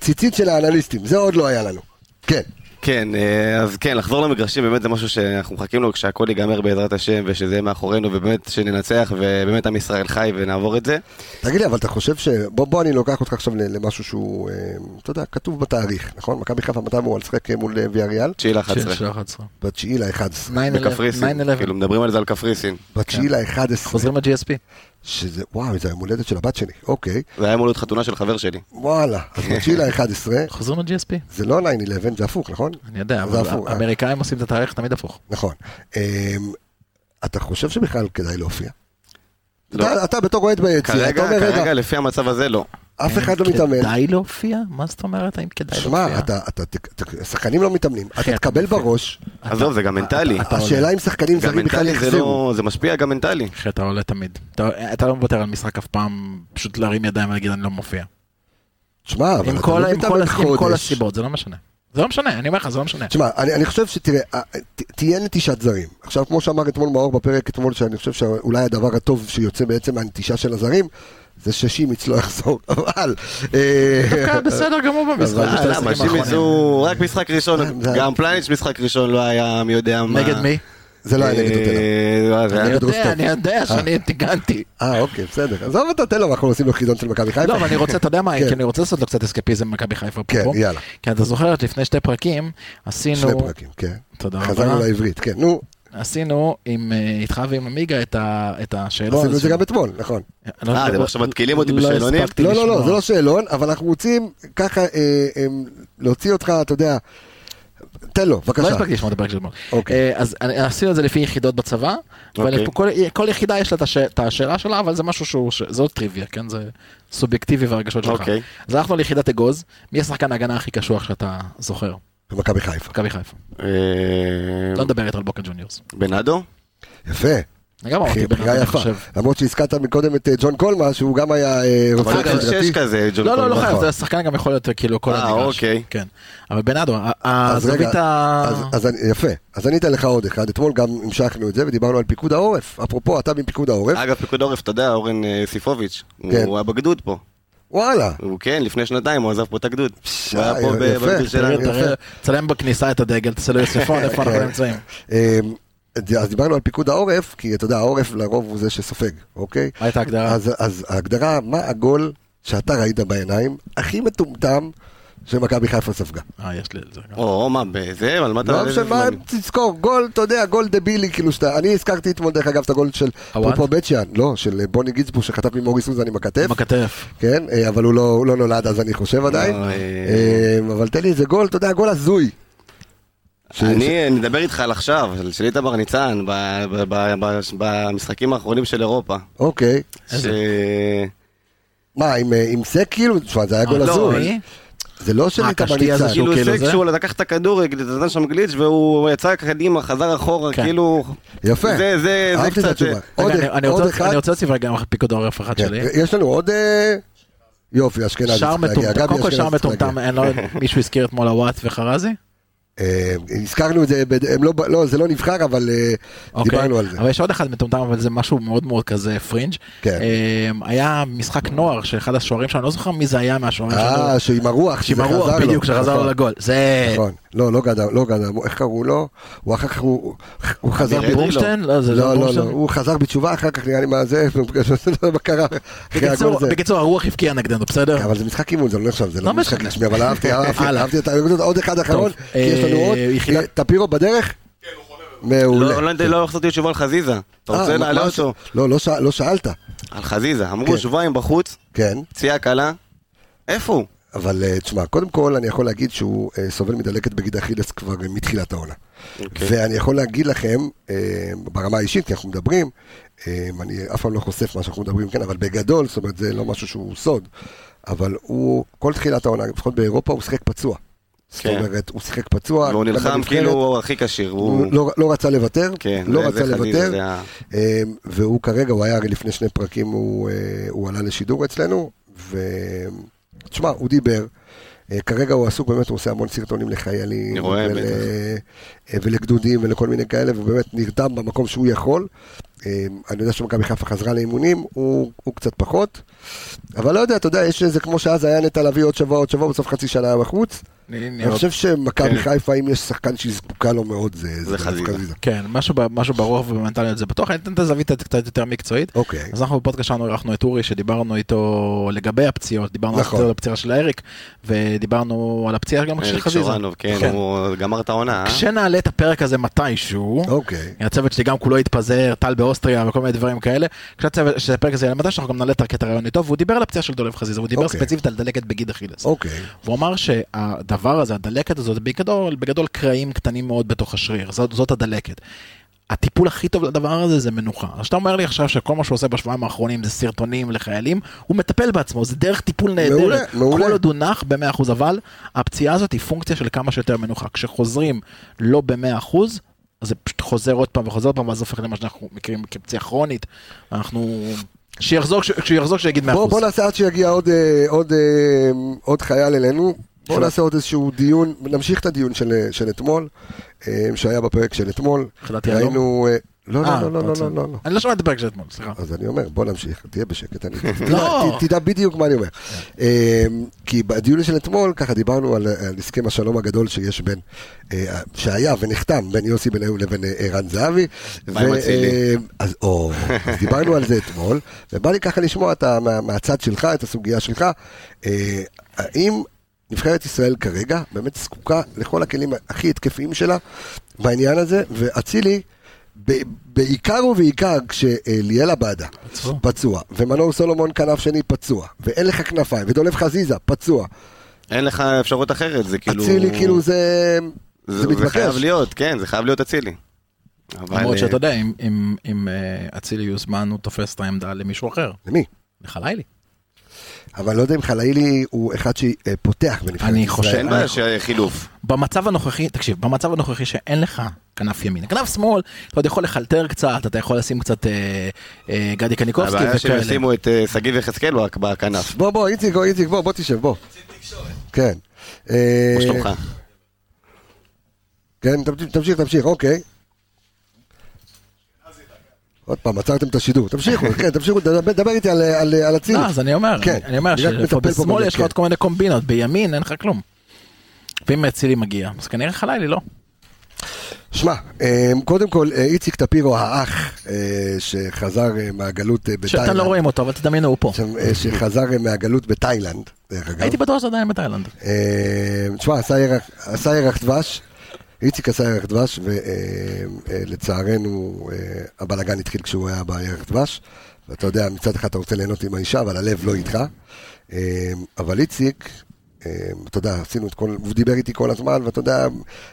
Speaker 1: ציצית של האנליסטים, זה עוד לא היה לנו. כן.
Speaker 6: כן, אה, אז כן, לחזור למגרשים באמת זה משהו שאנחנו מחכים לו כשהכל ייגמר בעזרת השם ושזה יהיה מאחורינו ובאמת שננצח ובאמת עם ישראל חי ונעבור את זה.
Speaker 1: תגיד לי, אבל אתה חושב ש... בוא, בוא אני לוקח אותך עכשיו למשהו שהוא, אה, אתה יודע, כתוב בתאריך, נכון? מכבי חיפה מתי אמור לשחק מול אה, ויאריאל?
Speaker 6: תשיעי ל-11.
Speaker 3: של 11.
Speaker 1: בתשיעי ל-11.
Speaker 6: בקפריסין,
Speaker 3: 9-11.
Speaker 6: כאילו מדברים על זה על קפריסין.
Speaker 1: בתשיעי ל-11.
Speaker 3: חוזרים ל-GSP.
Speaker 1: שזה, וואו, זה היום הולדת של הבת שלי, אוקיי.
Speaker 6: זה היה אמור להיות חתונה של חבר שלי.
Speaker 1: וואלה, אז בתשיעי ל-11,
Speaker 3: חוזרים ל-GSP.
Speaker 1: זה לא 9-11, זה הפוך, נכון?
Speaker 3: אני יודע, אבל
Speaker 1: הפוך, אה.
Speaker 3: האמריקאים עושים את התאריך תמיד הפוך.
Speaker 1: נכון. אמ, אתה חושב שבכלל כדאי להופיע?
Speaker 6: לא.
Speaker 1: אתה- אתה בתור אוהד ביציע, אתה
Speaker 6: כרגע,
Speaker 1: אומר,
Speaker 6: כרגע
Speaker 1: רגע,
Speaker 6: לפי המצב הזה לא.
Speaker 1: אף אחד לא מתאמן.
Speaker 3: כדאי להופיע? מה זאת אומרת? האם כדאי
Speaker 1: שמע,
Speaker 3: להופיע?
Speaker 1: אתה, אתה, ת- ת- שחקנים לא מתאמנים, אתה תקבל. בראש,
Speaker 6: עזוב, זה גם מנטלי.
Speaker 1: השאלה אם שחקנים זרים בכלל
Speaker 6: זה
Speaker 1: יחזרו.
Speaker 6: לא, זה משפיע גם מנטלי.
Speaker 3: אחי, אתה עולה תמיד. אתה- לא מוותר על משחק אף פעם, פשוט להרים ידיים ולהגיד אני לא מופיע.
Speaker 1: תשמע, אבל אתה
Speaker 3: כל
Speaker 1: לא מתאמן
Speaker 3: כל- עם כל
Speaker 1: חודש.
Speaker 3: הסיבות, זה לא משנה. זה לא משנה, אני אומר לך, זה לא משנה.
Speaker 1: תשמע, אני, אני חושב שתראה, אה, תהיה נטישת זרים. עכשיו, כמו שאמר אתמול מאור בפרק אתמול, שאני חושב שאולי הדבר הטוב שיוצא בעצם מהנטישה של הזרים, זה ששימיץ לא יחזור, אבל... אה,
Speaker 3: דווקא בסדר גמור במשחק.
Speaker 6: למה? שימיץ. הוא רק משחק ראשון, גם פלניץ' משחק ראשון לא היה מי יודע מה.
Speaker 3: נגד מי?
Speaker 1: זה לא היה נגד.
Speaker 6: אה, זה היה-
Speaker 3: אני יודע. אני יודע שאני טיגנתי.
Speaker 1: אה, אוקיי, בסדר. עזוב תן לו, אנחנו עושים לו חידון של מכבי חיפה.
Speaker 3: לא, אבל אני רוצה, אתה יודע מה,
Speaker 1: כן.
Speaker 3: כי אני רוצה לעשות לו קצת אסקפיזם במכבי חיפה
Speaker 1: כן. יאללה.
Speaker 3: כי אתה זוכר, לפני שתי פרקים,
Speaker 1: שני
Speaker 3: עשינו,
Speaker 1: פרקים, כן.
Speaker 3: תודה
Speaker 1: חזרנו
Speaker 3: רבה,
Speaker 1: לעברית, כן. נו,
Speaker 3: עשינו עם, אה, איתך ועם עמיגה את ה- את השאלון.
Speaker 1: עשינו את זה. גם אתמול, נכון.
Speaker 3: לא-
Speaker 6: אה, אתם
Speaker 3: לא-
Speaker 6: עכשיו מתקילים אותי
Speaker 3: לא
Speaker 6: בשאלונים?
Speaker 1: לא, לא, לא. זה לא שאלון, אבל אנחנו רוצים ככה אה, אה, להוציא אותך, אתה יודע... תן לו,
Speaker 3: לא
Speaker 1: בבקשה.
Speaker 3: הספקתי לשמוע את הפרק של אתמול.
Speaker 1: אוקיי.
Speaker 3: אה, אז אני- עשינו את זה לפי יחידות בצבא,
Speaker 6: אוקיי.
Speaker 3: וכל יחידה יש לה את הש- את השאלה שלה, אבל זה משהו שהוא, זה לא טריוויה, כן? זה סובייקטיבי והרגשות שלך.
Speaker 6: אוקיי.
Speaker 3: אז הלכנו ליחידת אגוז, מי השחקן ההגנה הכי קשוח שאתה זוכר?
Speaker 1: במכבי חיפה.
Speaker 3: מכבי חיפה.
Speaker 6: אה,
Speaker 3: לא מדבר איתו על בוקה ג'וניורס.
Speaker 6: בנאדו?
Speaker 1: יפה.
Speaker 3: אני גם אמרתי, בן אדם, אני. חושב.
Speaker 1: למרות שהזכרת מקודם את אה, ג'ון קולמה, שהוא גם היה אה, רוצה
Speaker 6: הוא
Speaker 1: סדרתי.
Speaker 6: שש כזה, ג'ון
Speaker 3: לא, לא, לא
Speaker 6: קולמן.
Speaker 3: חייב,
Speaker 1: נכון.
Speaker 3: זה השחקן גם יכול להיות כאילו כל
Speaker 6: אה,
Speaker 3: המגרש.
Speaker 6: אוקיי.
Speaker 3: כן. אבל
Speaker 1: אז רגע,
Speaker 3: הזווית ה...
Speaker 1: אז- יפה. אז אני אתן לך עוד אחד. אתמול גם המשכנו את זה ודיברנו על פיקוד העורף. אפרופו, אתה מפיקוד העורף.
Speaker 6: אגב, פיקוד העורף, אתה יודע, אורן אה, סיפוביץ',
Speaker 1: כן.
Speaker 6: הוא היה בגדוד פה.
Speaker 1: וואלה.
Speaker 6: הוא כן, לפני שנתיים הוא עזב פה את הגדוד. הוא היה פה בגדוד שלנו.
Speaker 3: תראה, צלם בכניסה את הדגל, תעשה לו יוספון, איפה אנחנו נמצאים.
Speaker 1: אז דיברנו על פיקוד העורף, כי אתה יודע, העורף לרוב הוא זה שסופג, אוקיי?
Speaker 3: מה הייתה ההגדרה?
Speaker 1: אז, אז ההגדרה, מה הגול שאתה ראית בעיניים, הכי מטומטם שמכבי חיפה ספגה.
Speaker 3: אה, יש לי את זה. גם.
Speaker 6: או, מה, בזה? על מה אתה...
Speaker 1: לא משנה? תזכור, גול, אתה יודע, גול דבילי, כאילו שאתה, אני הזכרתי אתמול דרך אגב את הגול של? פופו בצ'יאן, לא, של בוני גיצבו שחטף ממורי סוזן עם הכתף,
Speaker 3: עם הכתף.
Speaker 1: כן, אה, אבל הוא לא, הוא לא נולד אז אני חושב עדיין,
Speaker 6: אה,
Speaker 1: אה, אבל תן לי איזה גול, אתה יודע, גול הזוי.
Speaker 6: אני אני מדבר איתך על עכשיו, של- של איתמר ניצן, ב- ב- ב- ב- במשחקים האחרונים של אירופה.
Speaker 1: אוקיי. מה, עם, אה, עם סק כאילו? תשמע, זה היה גול
Speaker 6: לא,
Speaker 1: הזוי.
Speaker 3: מי?
Speaker 1: זה לא של
Speaker 3: אה,
Speaker 1: איתמר
Speaker 3: קשתי הזה
Speaker 1: ניצן.
Speaker 6: כאילו הישג
Speaker 3: זה?
Speaker 6: שהוא לקח את הכדור, נתן שם גליץ' והוא יצא קדימה, חזר אחורה,
Speaker 3: כן.
Speaker 6: כאילו...
Speaker 1: יפה.
Speaker 6: זה, קצת...
Speaker 1: עוד-
Speaker 3: אני- רוצה-
Speaker 1: אחד.
Speaker 3: אני רוצה להוסיף רגע פיקוד העורף אחד
Speaker 1: כן,
Speaker 3: שלי.
Speaker 1: יש לנו עוד... אה, יופי, אשכנזי צריך להגיע.
Speaker 3: קודם כל שער מטומטם, מישהו הזכיר אתמול הוואט וחרזי?
Speaker 1: אה, הזכרנו את זה, הם לא, לא, זה לא נבחר, אבל אה,
Speaker 3: אוקיי.
Speaker 1: דיברנו על זה.
Speaker 3: אבל יש עוד אחד מטומטם, אבל זה משהו מאוד מאוד כזה פרינג'.
Speaker 1: כן.
Speaker 3: אה, היה משחק נוער של אחד השוערים שלנו, אני לא זוכר מי זה היה מהשוערים שלנו.
Speaker 1: אה, שעם הרוח,
Speaker 3: שעם הרוח. בדיוק, שחזר לו
Speaker 1: נכון,
Speaker 3: לגול. זה...
Speaker 1: נכון, לא, לא גדם, לא גדם, איך קראו לו? הוא אחר כך, הוא חזר...
Speaker 6: אדרי
Speaker 3: ברונשטיין? לא, זה
Speaker 1: לא, לא, לא,
Speaker 3: ברונשטיין.
Speaker 1: הוא חזר בתשובה אחר כך, נראה לי מה זה, מה קרה
Speaker 3: בקיצור, הרוח הבקיע נגדנו, בסדר?
Speaker 1: אבל זה משחק אימון, זה לא נחשב, זה לא
Speaker 3: לא
Speaker 1: משחק. רשמי, אבל אהבתי, אהבתי. אהבתי את ה... עוד אחד אחרון, כי יש לנו
Speaker 3: אה,
Speaker 1: עוד,
Speaker 3: יחידת-
Speaker 1: טפירו בדרך? מעולה.
Speaker 6: לא, לא, לא חשבתי תשובה על חזיזה. אתה
Speaker 1: אה,
Speaker 6: רוצה להעלות
Speaker 1: מה-
Speaker 6: אותו?
Speaker 1: לא, לא לא שאלת,
Speaker 6: על חזיזה. אמרו
Speaker 1: כן.
Speaker 6: שבועיים בחוץ,
Speaker 1: כן.
Speaker 6: פציעה קלה. איפה הוא?
Speaker 1: אבל אה, תשמע, קודם כל אני יכול להגיד שהוא אה, סובל מדלקת בגיד אכילס כבר אה, מתחילת העונה.
Speaker 6: אוקיי.
Speaker 1: ואני יכול להגיד לכם, אה, ברמה האישית, כי אנחנו מדברים, אה, אני אף פעם לא חושף מה שאנחנו מדברים, כן, אבל בגדול, זאת אומרת, זה לא משהו שהוא סוד, אבל הוא, כל תחילת העונה, לפחות באירופה, הוא שיחק פצוע. זאת
Speaker 6: כן.
Speaker 1: אומרת, הוא שיחק פצוע.
Speaker 6: והוא נלחם כאילו הוא הכי כשיר.
Speaker 1: הוא
Speaker 6: הוא...
Speaker 1: לא, לא רצה לוותר,
Speaker 6: כן,
Speaker 1: לא רצה לוותר, אה, והוא כרגע, הוא היה הרי לפני שני פרקים, הוא, אה, הוא עלה לשידור אצלנו, ותשמע, הוא דיבר, אה, כרגע הוא עסוק, באמת, הוא עושה המון סרטונים לחיילים,
Speaker 6: אני רואה,
Speaker 1: ול-. אה, ולגדודים ולכל מיני כאלה, ובאמת נרתם במקום שהוא יכול. אה, אני יודע שמכבי חיפה חזרה לאימונים, הוא, הוא קצת פחות, אבל לא יודע, אתה יודע, יש איזה, כמו שאז היה נטע לביא עוד שבוע, עוד שבוע, בסוף חצי שנה היה בחוץ. אני חושב שמכבי
Speaker 6: כן.
Speaker 1: חיפה, אם יש שחקן שהיא זקוקה לו מאוד, זה,
Speaker 6: זה חזיזה.
Speaker 3: כן, משהו ברוח ובמנטליות זה בטוח, אני אתן את הזווית קצת יותר מקצועית.
Speaker 1: אוקיי.
Speaker 3: אז אנחנו בפודקאסט שלנו אירחנו את אורי שדיברנו איתו לגבי הפציעות, דיברנו
Speaker 1: נכון.
Speaker 3: על הפציעה של אריק, ודיברנו על הפציעה גם של חזיזה.
Speaker 6: שורנוב, כן,
Speaker 3: כן.
Speaker 6: הוא גמר את העונה. אה?
Speaker 3: כשנעלה את הפרק הזה מתישהו,
Speaker 1: אוקיי.
Speaker 3: הצוות שלי גם כולו התפזר, טל באוסטריה וכל מיני דברים כאלה, כשהפרק הזה יעלה מתישהו אנחנו גם נעלה את הקטע הרעיון איתו, והוא דיבר על הפציעה של דולב חזיזה, הוא דיבר
Speaker 1: אוקיי.
Speaker 3: ספציפית על דלקת בגיד אכילס.
Speaker 1: אוקיי.
Speaker 3: והוא אמר שהדבר הזה, הדלקת הזאת, זה בגדול, בגדול קרעים קטנים מאוד בתוך השריר, זאת, זאת הדלקת. הטיפול הכי טוב לדבר הזה זה מנוחה. אז שאתה אומר לי עכשיו שכל מה שהוא עושה בשבועיים האחרונים זה סרטונים לחיילים, הוא מטפל בעצמו, זה דרך טיפול נהדרת.
Speaker 1: מעולה, מעולה.
Speaker 3: כל עוד הוא נח ב-100%, אבל הפציעה הזאת היא פונקציה של כמה שיותר מנוחה. כשחוזרים לא ב-100%, אז זה פשוט חוזר עוד פעם וחוזר עוד פעם, ואז זה הופך למה שאנחנו מכירים כפציעה כרונית. אנחנו... שיחזור, כש- כשהוא יחזור כשיגיד 100%.
Speaker 1: בוא, בוא נעשה עד שיגיע עוד, אה, עוד, אה, עוד חייל אלינו. בוא
Speaker 3: של-
Speaker 1: נעשה עוד איזשהו דיון, נמשיך את הדיון של, של אתמול, אה, שהיה בפרק של אתמול.
Speaker 3: חילת יהלום?
Speaker 1: ראינו... אה, לא,
Speaker 3: אה,
Speaker 1: לא, לא, לא. לא, לא, לא.
Speaker 3: אני לא שמעתי את הפרק של אתמול, סליחה.
Speaker 1: אז אני אומר, בוא נמשיך, תהיה בשקט,
Speaker 3: לא.
Speaker 1: תדע, בדיוק מה אני אומר. אה, כי בדיון של אתמול, ככה דיברנו על, הסכם השלום הגדול שיש בין, שהיה ונחתם בין יוסי בניון לבין ערן זהבי. אז, דיברנו על זה אתמול, ובא לי ככה לשמוע מהצד שלך, את הסוגיה שלך. האם נבחרת ישראל כרגע באמת זקוקה לכל הכלים הכי התקפיים שלה בעניין הזה, ואצילי, בעיקר ובעיקר כשליאל עבאדה
Speaker 3: פצוע.
Speaker 1: פצוע, ומנור סולומון כנף שני פצוע, ואין לך כנפיים, ודולב חזיזה פצוע,
Speaker 6: אין לך אפשרות אחרת, זה כאילו...
Speaker 1: אצילי כאילו זה,
Speaker 6: זה,
Speaker 1: זה
Speaker 6: זה
Speaker 1: מתבקש.
Speaker 6: חייב להיות, כן, זה חייב להיות אצילי. אבל,
Speaker 3: למרות
Speaker 6: אה,
Speaker 3: שאתה יודע, אם- אם אה, אצילי יוזמן, הוא תופס את העמדה למישהו אחר.
Speaker 1: למי?
Speaker 3: לחלילי.
Speaker 1: אבל לא יודע אם חלילי הוא אחד שפותח בנבחרת
Speaker 3: אני
Speaker 1: ישראל.
Speaker 3: חושב-
Speaker 6: אין בעיה שחילוף.
Speaker 3: במצב הנוכחי, תקשיב, במצב הנוכחי שאין לך כנף ימין, כנף שמאל, אתה עוד יכול לחלטר קצת, אתה יכול לשים קצת אה, אה, גדי קניקובסקי
Speaker 6: הבעיה שהם
Speaker 3: וכאלה.
Speaker 6: ישימו את אה, שגיב יחזקאל בכנף.
Speaker 1: בוא בוא איציק, בוא, איציק בוא, בוא תשב בוא. כן. אה,
Speaker 6: כמו שלומך.
Speaker 1: כן, תמשיך, תמשיך, תמשיך, אוקיי. עוד פעם, עצרתם את השידור. תמשיכו, כן, תמשיכו, דבר איתי על- אצילי.
Speaker 3: לא, אז אני אומר,
Speaker 1: כן,
Speaker 3: אני אומר שבשמאל יש לך
Speaker 1: כן.
Speaker 3: עוד כל מיני קומבינות, בימין אין לך כלום. ואם אצילי מגיע, אז כנראה חלילי לא.
Speaker 1: שמע, אה, קודם כל, אה, איציק טפירו האח אה, שחזר אה, מהגלות בתאילנד.
Speaker 3: שאתם לא רואים אותו, אבל תדמיינו, הוא פה.
Speaker 1: שחזר מהגלות בתאילנד, דרך אגב.
Speaker 3: הייתי בטוח שזה עדיין בתאילנד.
Speaker 1: תשמע, ירח- עשה ירח דבש, איציק עשה ירח דבש, ולצערנו הבלאגן התחיל כשהוא היה בירח דבש. ואתה יודע, מצד אחד אתה רוצה ליהנות עם האישה, אבל הלב לא איתך. אה, אבל איציק, אה, אתה יודע, עשינו את כל, הוא דיבר איתי כל הזמן, ואתה יודע,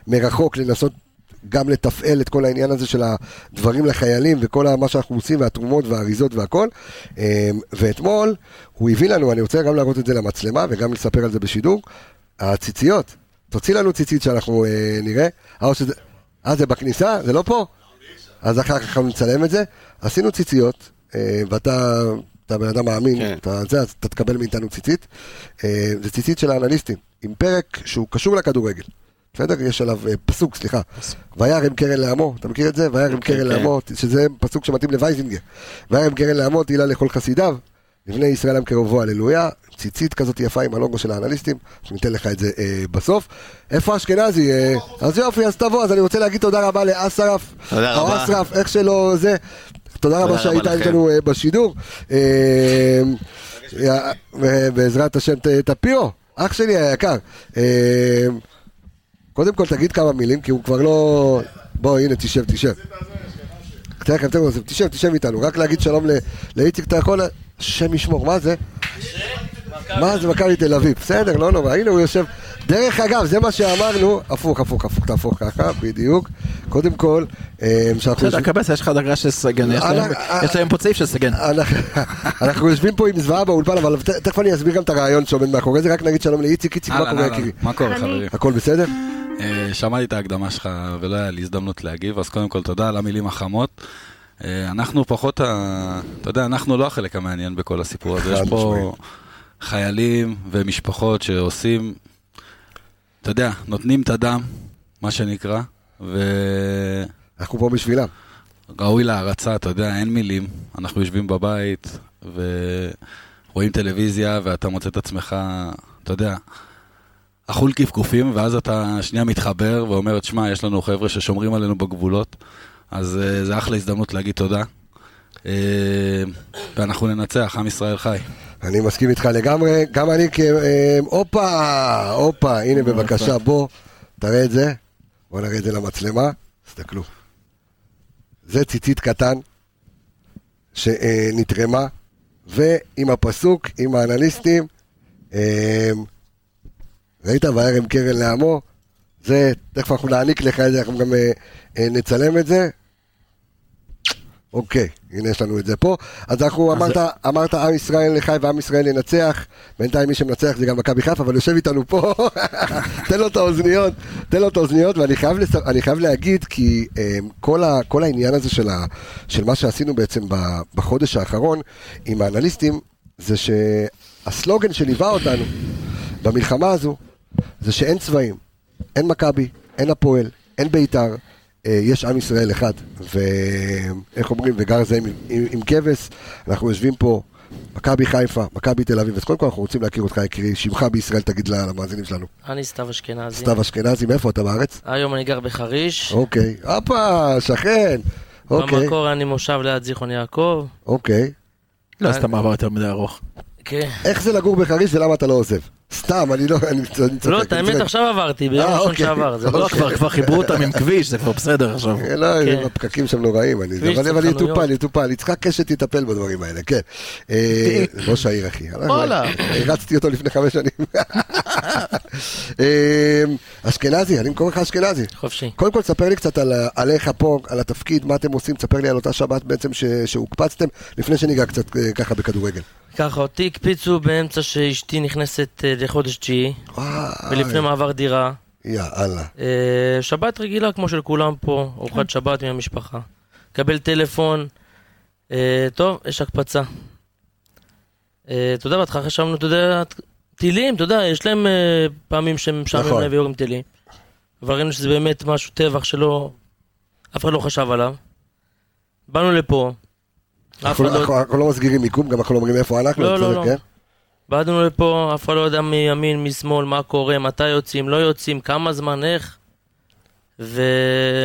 Speaker 1: מרחוק לנסות גם לתפעל את כל העניין הזה של הדברים לחיילים וכל מה שאנחנו עושים והתרומות והאריזות והכל. אה, ואתמול הוא הביא לנו, אני רוצה גם להראות את זה למצלמה וגם לספר על זה בשידור, הציציות. תוציא לנו ציצית שאנחנו אה, נראה. אה, שזה... אה, זה בכניסה? זה לא פה? אז אחר כך נצלם את זה. עשינו ציציות, אה, ואתה אתה בן אדם מאמין,
Speaker 6: כן.
Speaker 1: אתה, זה, אז אתה תקבל מאיתנו ציצית. אה, זה ציצית של האנליסטים, עם פרק שהוא קשור לכדורגל. בסדר? יש עליו אה, פסוק, סליחה. וירם קרן לעמו, אתה מכיר את זה? וירם
Speaker 6: כן,
Speaker 1: קרן
Speaker 6: כן.
Speaker 1: לעמו, שזה פסוק שמתאים לווייזינגר. וירם קרן לעמו, תהילה לכל חסידיו. לבני ישראל עם קרובו, הללויה. ציצית כזאת יפה עם הלוגו של האנליסטים, ניתן לך את זה אה, בסוף. איפה אשכנזי? אה, אז יופי, אז תבוא, אז אני רוצה להגיד תודה רבה לאסרף. או. אסרף, איך שלא זה. תודה רבה שהיית. איתנו אה, בשידור. אה, אה, בעזרת השם, ת- טפירו, אח שלי היקר. אה, קודם כל תגיד כמה מילים, כי הוא כבר לא... בוא, הנה, תשב, תשב. תשב, תשב איתנו. רק להגיד שלום לאיציק, אתה יכול... השם ישמור, מה זה? מה זה מכבי תל אביב? בסדר, לא נורא, הנה הוא יושב. דרך אגב, זה מה שאמרנו, הפוך, הפוך, הפוך, תהפוך ככה, בדיוק. קודם כל, אה, שאנחנו...
Speaker 3: בסדר, קבס, יש לך דרגה של סגן, יש להם-
Speaker 1: אה,
Speaker 3: יש להם פה צעיף של סגן.
Speaker 1: אנחנו- יושבים פה עם זוועה באולפן, אבל תכף אני אסביר גם את הרעיון שעומד מאחורי זה, רק נגיד שלום לאיציק, איציק, מה קורה יקירי?
Speaker 7: מה קורה חברים?
Speaker 1: הכל בסדר?
Speaker 7: אה, שמעתי את ההקדמה שלך ולא היה לי הזדמנות להגיב, אז קודם כל תודה על המילים החמות. אה, אנחנו פחות, ה- אתה יודע, אנחנו לא החלק המעניין בכל הסיפור הזה, יש פה. חיילים ומשפחות שעושים, אתה יודע, נותנים את הדם, מה שנקרא, וראוי
Speaker 1: אנחנו פה בשבילם.
Speaker 7: להערצה, אתה יודע, אין מילים. אנחנו יושבים בבית ורואים טלוויזיה ואתה מוצא את עצמך, אתה יודע, אכול כפכופים, ואז אתה שנייה מתחבר ואומר, תשמע, יש לנו חבר'ה ששומרים עלינו בגבולות, אז אה, זה אחלה הזדמנות להגיד תודה. אה, ואנחנו ננצח, עם ישראל חי.
Speaker 1: אני מסכים איתך לגמרי, גם אני כ... אה, הופה, הופה, הנה בבקשה, בוא, תראה את זה. בוא נראה את זה למצלמה, תסתכלו. זה ציצית קטן שנתרמה, ועם הפסוק, עם האנליסטים, ראית? וירם קרן לעמו, זה, תכף אנחנו נעניק לך את זה, אנחנו גם אה, אה, נצלם את זה. אוקיי, הנה יש לנו את זה פה. אז אנחנו אמרת, אמרת עם ישראל לחי ועם ישראל ינצח. בינתיים מי שמנצח זה גם מכבי חיפה, אבל יושב איתנו פה. תן לו את האוזניות, תן לו את האוזניות, ואני חייב, לס... חייב להגיד, כי אה, כל, ה... כל העניין הזה של, ה... של מה שעשינו בעצם. בחודש האחרון עם האנליסטים, זה שהסלוגן שליווה אותנו במלחמה הזו, זה שאין צבעים, אין מכבי, אין הפועל, אין בית"ר, אה, יש עם ישראל אחד, ואיך אומרים, וגר זה עם, עם, עם כבש, אנחנו יושבים פה, מכבי חיפה, מכבי תל אביב, אז קודם כל אנחנו רוצים להכיר אותך, יקירי, שמך בישראל תגיד למאזינים שלנו.
Speaker 8: אני סתיו אשכנזי.
Speaker 1: סתיו אשכנזי, מאיפה אתה בארץ?
Speaker 8: היום אני גר בחריש.
Speaker 1: אוקיי, הופה, שכן, אוקיי,
Speaker 8: במקור אני מושב ליד זיכרון יעקב.
Speaker 1: אוקיי.
Speaker 3: לא סתם מעבר יותר מדי ארוך.
Speaker 8: כן.
Speaker 1: איך זה לגור בחריש ולמה אתה לא עוזב? סתם, אני לא, אני צוחק. אני
Speaker 8: לא, את
Speaker 1: אני
Speaker 8: האמת. עכשיו עברתי, ביום
Speaker 1: אה,
Speaker 8: ראשון
Speaker 1: אוקיי.
Speaker 8: שעבר. זה לא
Speaker 3: כבר כבר חיברו אותם עם כביש, זה כבר בסדר עכשיו.
Speaker 1: אה, לא,
Speaker 8: כן.
Speaker 1: הפקקים שם נוראים, אני- אבל
Speaker 8: צריך
Speaker 1: יטופל. יטופל, יצחק קשת יטפל בדברים האלה, כן. אה, ראש העיר, אחי.
Speaker 3: וואלה.
Speaker 1: הרצתי אותו לפני חמש שנים. אשכנזי, אני קורא לך אשכנזי.
Speaker 8: חופשי.
Speaker 1: קודם כל, ספר לי קצת עליך פה, על התפקיד, מה אתם עושים, ספר לי על אותה שבת בעצם ש- שהוקפצתם, לפני שניגע קצת ככה בכדורגל.
Speaker 8: ככה, אותי הקפיצו באמצע שאשתי נכנסת אה, לחודש תשיעי, ולפני מעבר דירה.
Speaker 1: יאללה.
Speaker 8: אה, שבת רגילה כמו של כולם פה, ארוחת שבת עם המשפחה. קבל טלפון, אה, טוב, יש הקפצה. אתה יודע, בהתחלה חשבנו, אתה יודע, טילים, אתה יודע, יש להם פעמים שהם
Speaker 1: נכון.
Speaker 8: להם ויורים טילים. אבל ראינו שזה באמת משהו, טבח שלא, אף אחד לא חשב עליו. באנו לפה,
Speaker 1: אנחנו
Speaker 8: אחד לא...
Speaker 1: אנחנו- לא מסגירים מיקום, גם אנחנו לא אומרים איפה אנחנו.
Speaker 8: לא, לא, לא.
Speaker 1: כן?
Speaker 8: באנו לפה, אף אחד לא יודע מימין, משמאל, מה קורה, מתי יוצאים, לא יוצאים, כמה זמן, איך. ו...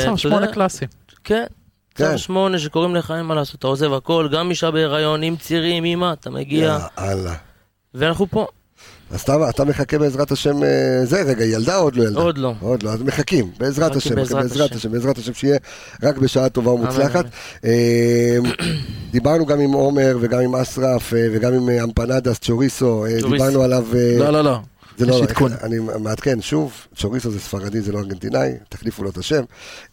Speaker 3: צו שמונה קלאסי.
Speaker 8: כן.
Speaker 1: כן.
Speaker 8: צו שמונה שקוראים לך, אין מה לעשות, אתה עוזב הכל, גם אישה בהיריון, עם צירים, אמא, אתה מגיע,
Speaker 1: יאללה.
Speaker 8: ואנחנו פה,
Speaker 1: אז אתה, אתה מחכה בעזרת השם, אה, זה רגע, ילדה או עוד לא ילדה?
Speaker 8: עוד לא.
Speaker 1: עוד לא, אז מחכים, בעזרת השם,
Speaker 8: בעזרת
Speaker 1: בעזרת
Speaker 8: השם.
Speaker 1: השם, בעזרת השם, שיהיה רק בשעה טובה ומוצלחת. אה, דיברנו גם עם עומר וגם עם אסרף אה, וגם עם אה, אמפנדס צ'וריסו. דיברנו עליו,
Speaker 3: לא, לא, לא.
Speaker 1: זה לא,
Speaker 3: עדכון.
Speaker 1: אני מעדכן שוב, צ'וריסו זה ספרדי, זה לא ארגנטינאי, תחליפו לו את השם.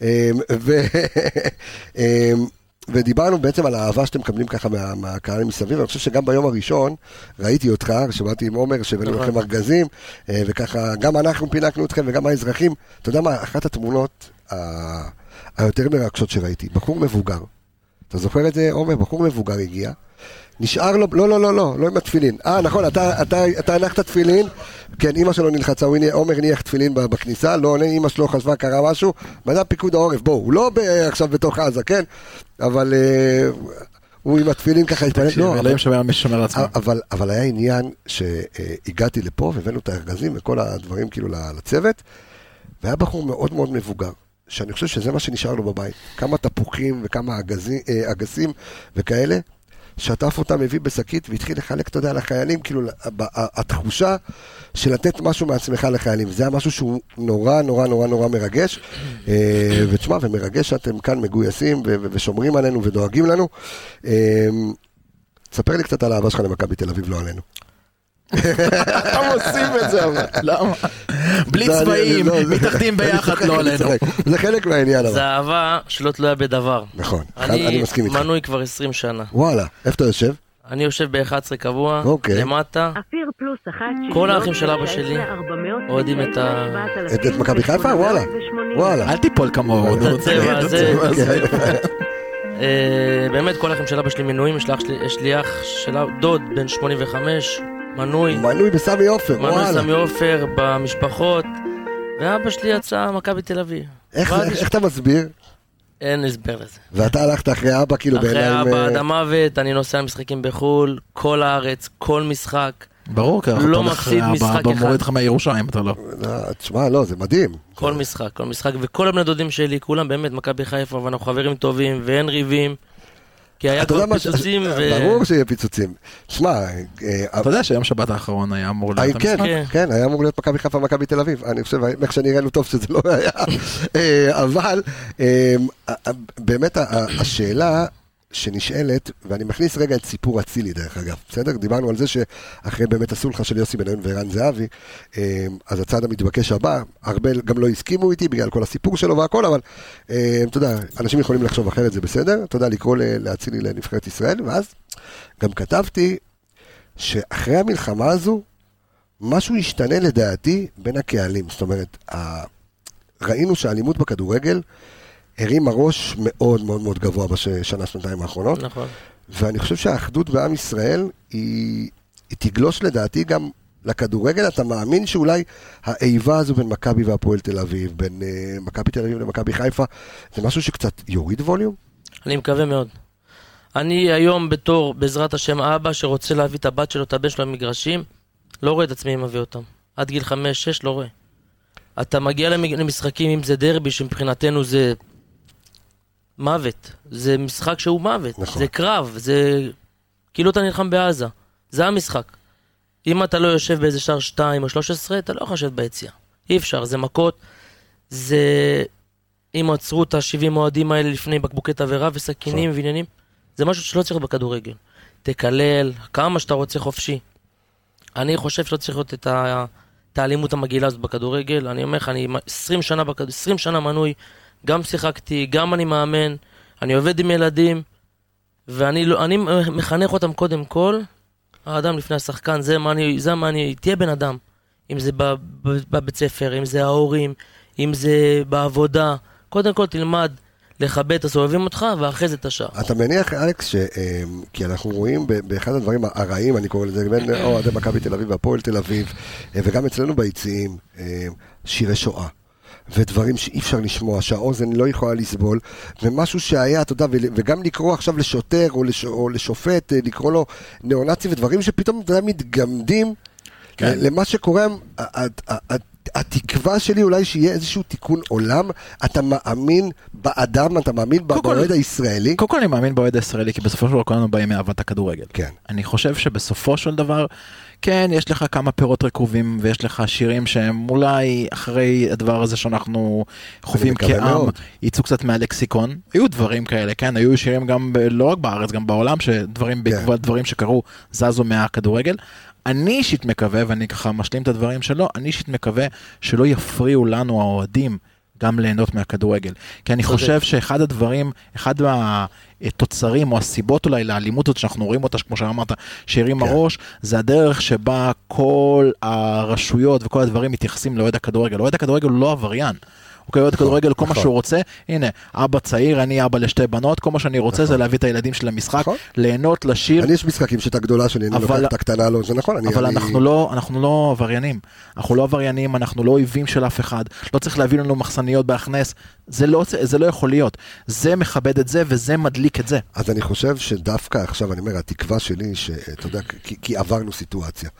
Speaker 1: ודיברנו בעצם על האהבה שאתם מקבלים ככה מה- מהקהל מסביב, אני חושב שגם ביום הראשון ראיתי אותך, שבאתי עם עומר, שהבאנו
Speaker 8: נכון.
Speaker 1: לכם ארגזים, אה, וככה גם אנחנו פינקנו אתכם וגם האזרחים. אתה יודע מה, אחת התמונות ה- היותר מרגשות שראיתי, בחור מבוגר, אתה זוכר את זה, עומר? בחור מבוגר הגיע. נשאר לו, לא, לא, לא, לא, לא עם התפילין. אה, נכון, אתה, אתה, אתה הנחת תפילין, כן, אימא שלו נלחצה, הוא הניח- עומר הניח תפילין בכניסה, לא עונה, אימא שלו חשבה, קרה משהו, אדם פיקוד העורף, בואו, הוא לא ב- עכשיו בתוך עזה, כן? אבל אה, הוא עם התפילין ככה התפלל, לא, אבל-
Speaker 3: אלוהים שומר על מי ששומר על עצמו.
Speaker 1: אבל, אבל היה עניין שהגעתי לפה והבאנו את הארגזים וכל הדברים כאילו לצוות, והיה בחור מאוד מאוד מבוגר, שאני חושב שזה מה שנשאר לו בבית. כמה תפוחים וכמה אגזי- אה, אגסים וכאלה, שטף אותם, הביא בשקית והתחיל לחלק, אתה יודע, לחיילים, כאילו, התחושה של לתת משהו מעצמך לחיילים. זה היה משהו שהוא נורא נורא נורא נורא מרגש. אה, ותשמע, ומרגש שאתם כאן מגויסים ושומרים עלינו ודואגים לנו. אה, תספר לי קצת על האהבה שלך למכבי תל אביב, לא עלינו.
Speaker 3: אתה מוסיף את זה, אבל. למה? בלי
Speaker 1: אני-
Speaker 3: צבעים,
Speaker 1: לא,
Speaker 3: מתאחדים
Speaker 1: אני
Speaker 3: ביחד, לא
Speaker 1: אני
Speaker 3: עלינו.
Speaker 1: זה חלק מהעניין, אבל.
Speaker 8: זה אהבה שלא תלויה בדבר.
Speaker 1: נכון, אני
Speaker 8: אני
Speaker 1: מסכים איתך.
Speaker 8: מנוי כבר 20 שנה.
Speaker 1: וואלה, איפה אתה יושב?
Speaker 8: אני יושב ב-11 קבוע,
Speaker 1: אוקיי.
Speaker 8: למטה.
Speaker 9: אפיר פלוס אחת
Speaker 8: כל האחים של אבא שלי אוהדים את ה-
Speaker 1: את- מכבי חיפה? וואלה. וואלה.
Speaker 3: אל תיפול כמוהו.
Speaker 8: את
Speaker 3: נו.
Speaker 8: הצבע הזה. אה, באמת כל האחים של אבא שלי מנויים, יש לי אח של דוד בן 85, מנוי,
Speaker 1: מנוי בסמי עופר,
Speaker 8: מנוי
Speaker 1: וואלה.
Speaker 8: סמי עופר במשפחות, ואבא שלי יצא מכבי תל אביב.
Speaker 1: איך
Speaker 8: יש-
Speaker 1: איך אתה מסביר?
Speaker 8: אין הסבר לזה.
Speaker 1: ואתה הלכת אחרי אבא, כאילו
Speaker 8: אחרי
Speaker 1: בעיניים...
Speaker 8: אבא
Speaker 1: אה,
Speaker 8: עד המוות, אני נוסע למשחקים בחו"ל, כל הארץ, כל משחק.
Speaker 3: ברור, כי
Speaker 8: לא
Speaker 3: אתה הולך
Speaker 8: מפסיד
Speaker 3: אחרי
Speaker 8: משחק
Speaker 3: אבא,
Speaker 8: אחד.
Speaker 3: מוריד לך מירושלים, אתה לא.
Speaker 1: לא, תשמע, לא, זה מדהים.
Speaker 8: כל משחק, כל משחק, וכל הבני דודים שלי, כולם באמת מכבי חיפה, ואנחנו חברים טובים, ואין ריבים. כי היה כבר פיצוצים, ו...
Speaker 1: ברור שיהיה פיצוצים. שמע, אה,
Speaker 3: אתה יודע שיום שבת האחרון היה אמור להיות
Speaker 1: אה, כן,
Speaker 3: המשחק?
Speaker 8: כן.
Speaker 1: כן, היה אמור להיות מכבי חיפה ומכבי תל אביב. אני חושב, איך שנראינו טוב שזה לא היה. אה, אבל אה, אה, באמת השאלה שנשאלת, ואני מכניס רגע את סיפור אצילי דרך אגב, בסדר? דיברנו על זה שאחרי באמת הסולחה של יוסי בניון וערן זהבי, אה, אז הצעד המתבקש הבא, הרבה גם לא הסכימו איתי בגלל כל הסיפור שלו והכל, אבל אה, אתה יודע, אנשים יכולים לחשוב אחרת, זה בסדר, אתה יודע, לקרוא לאצילי לנבחרת ישראל, ואז גם כתבתי שאחרי המלחמה הזו, משהו השתנה לדעתי בין הקהלים. זאת אומרת. ראינו שהאלימות בכדורגל הרימה ראש מאוד מאוד מאוד גבוה בשנה, שנתיים האחרונות,
Speaker 8: נכון.
Speaker 1: ואני חושב שהאחדות בעם ישראל היא, היא תגלוש לדעתי גם לכדורגל. אתה מאמין שאולי האיבה הזו בין מכבי והפועל תל אביב, בין uh, מכבי תל אביב למכבי חיפה, זה משהו שקצת יוריד ווליום?
Speaker 8: אני מקווה מאוד. אני היום בתור, בעזרת השם, אבא שרוצה להביא את הבת שלו, את הבן שלו למגרשים, לא רואה את עצמי מביא אותם. עד גיל 5-6 לא רואה. אתה מגיע למשחקים, אם זה דרבי, שמבחינתנו זה מוות. זה משחק שהוא מוות.
Speaker 1: נכון.
Speaker 8: זה קרב, זה כאילו אתה נלחם בעזה. זה המשחק. אם אתה לא יושב באיזה שער 2 או 13, אתה לא יכול לשבת ביציאה. אי אפשר, זה מכות. זה... אם עצרו את ה-70 אוהדים האלה לפני בקבוקי תבערה וסכינים ועניינים, זה משהו שלא צריך בכדורגל. תקלל, כמה שאתה רוצה חופשי. אני חושב שלא צריך להיות את, ה... את האלימות המגעילה הזאת בכדורגל. אני אומר לך, אני 20 שנה, בכד... 20 שנה מנוי, גם שיחקתי, גם אני מאמן, אני עובד עם ילדים, ואני לא... אני מחנך אותם קודם כל, האדם לפני השחקן, זה מה אני... זה מה אני... תהיה בן אדם. אם זה בב- בבית ספר, אם זה ההורים, אם זה בעבודה. קודם כל תלמד לכבד את הסובבים אותך, ואחרי זה את השאר.
Speaker 1: אתה מניח, אלכס, ש... אה, כי אנחנו רואים באחד הדברים הרעים, אני קורא לזה, בין אוהדי מכבי תל אביב והפועל תל אביב, אה, וגם אצלנו ביציעים, אה, שירי שואה. ודברים שאי אפשר לשמוע, שהאוזן לא יכולה לסבול, ומשהו שהיה, אתה יודע, וגם לקרוא עכשיו לשוטר או, לש, או לשופט, אה, לקרוא לו ניאו-נאצי, ודברים שפתאום, אתה יודע, מתגמדים
Speaker 3: כן.
Speaker 1: למה שקורה, התקווה שלי אולי שיהיה איזשהו תיקון עולם, אתה מאמין באדם, אתה מאמין באוהד הישראלי?
Speaker 3: קודם כל אני מאמין באוהד הישראלי, כי בסופו של דבר כולנו באים מאהבת הכדורגל.
Speaker 1: כן.
Speaker 3: אני חושב שבסופו של דבר, כן, יש לך כמה פירות רקובים, ויש לך שירים שהם אולי אחרי הדבר הזה שאנחנו חווים כעם. יצאו קצת מהלקסיקון. היו דברים כאלה, כן, היו שירים גם, לא רק בארץ, גם בעולם, שדברים, בעקבות דברים שקרו, זזו מהכדורגל. אני אישית מקווה, ואני ככה משלים את הדברים שלו, אני אישית מקווה שלא יפריעו לנו האוהדים. גם ליהנות מהכדורגל. כי אני. חושב שאחד הדברים, אחד מהתוצרים או הסיבות אולי לאלימות הזאת שאנחנו רואים אותה, כמו שאמרת, שהרים
Speaker 1: כן.
Speaker 3: הראש, זה הדרך שבה כל הרשויות וכל הדברים מתייחסים לאוהד הכדורגל. אוהד הכדורגל הוא לא עבריין. אוקיי, אוהד כדורגל, כל מה
Speaker 1: נכון.
Speaker 3: שהוא רוצה, הנה, אבא צעיר, אני אבא לשתי בנות, כל מה שאני רוצה זה להביא את הילדים שלי למשחק,
Speaker 1: נכון.
Speaker 3: ליהנות, לשיר,
Speaker 1: אני יש משחקים שאת הגדולה שלי, אני לוקח את הקטנה לא, זה נכון, אני...
Speaker 3: אבל לא, אנחנו לא עבריינים. אנחנו לא עבריינים, אנחנו לא אויבים של אף אחד. לא צריך להביא לנו מחסניות בהכנס. זה לא, זה לא יכול להיות. זה מכבד את זה וזה מדליק את זה.
Speaker 1: אז אני חושב שדווקא עכשיו, אני אומר, התקווה שלי, שאתה יודע, כי, כי עברנו סיטואציה.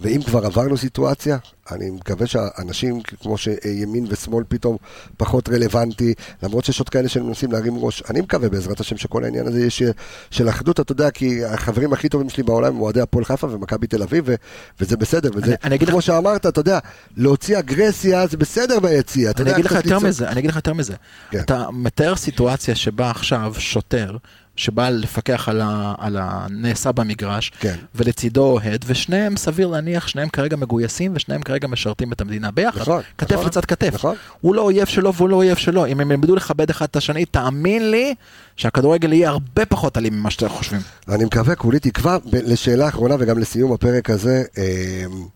Speaker 1: ואם כבר עברנו סיטואציה, אני מקווה שהאנשים, כמו שימין ושמאל פתאום פחות רלוונטי, למרות שיש עוד כאלה שמנסים להרים ראש, אני מקווה בעזרת השם שכל העניין הזה יש של אחדות, אתה יודע, כי החברים הכי טובים שלי בעולם הם אוהדי הפועל חיפה ומכבי תל אביב, ו, וזה בסדר. וזה,
Speaker 3: אני- אני
Speaker 1: כמו שאמרת, אתה יודע, להוציא אגרסיה זה בסדר ביציע.
Speaker 3: אני אגיד לך יותר. מזה, אני אגיד לך יותר מזה.
Speaker 1: כן.
Speaker 3: אתה מתאר סיטואציה שבה עכשיו שוטר, שבא לפקח על, ה, על הנעשה במגרש,
Speaker 1: כן.
Speaker 3: ולצידו אוהד, ושניהם, סביר להניח, שניהם כרגע מגויסים, ושניהם כרגע משרתים את המדינה ביחד.
Speaker 1: נכון,
Speaker 3: כתף
Speaker 1: נכון,
Speaker 3: לצד כתף.
Speaker 1: נכון.
Speaker 3: הוא לא אויב שלו והוא לא אויב שלו. אם הם ילמדו לכבד אחד את השני, תאמין לי שהכדורגל יהיה הרבה פחות אלים ממה שאתם חושבים.
Speaker 1: אני מקווה, כולי תקווה, לשאלה אחרונה וגם לסיום הפרק הזה, אמ,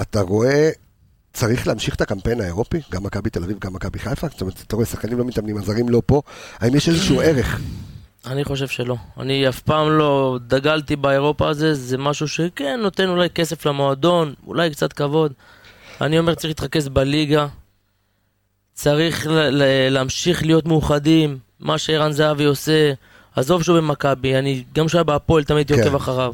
Speaker 1: אתה רואה, צריך להמשיך את הקמפיין האירופי, גם מכבי תל אביב, גם מכבי חיפה, זאת אומרת, אתה רואה, שחקנים לא מתאמנים, הזרים לא פה, האם יש איזשהו ערך?
Speaker 8: אני חושב שלא. אני אף פעם לא דגלתי באירופה הזה, זה משהו שכן נותן אולי כסף למועדון, אולי קצת כבוד. אני אומר צריך להתרכז בליגה, צריך להמשיך להיות מאוחדים, מה שערן זהבי עושה, עזוב שהוא במכבי, אני גם כשהיה בהפועל תמיד הייתי
Speaker 1: כן.
Speaker 8: עוקב אחריו.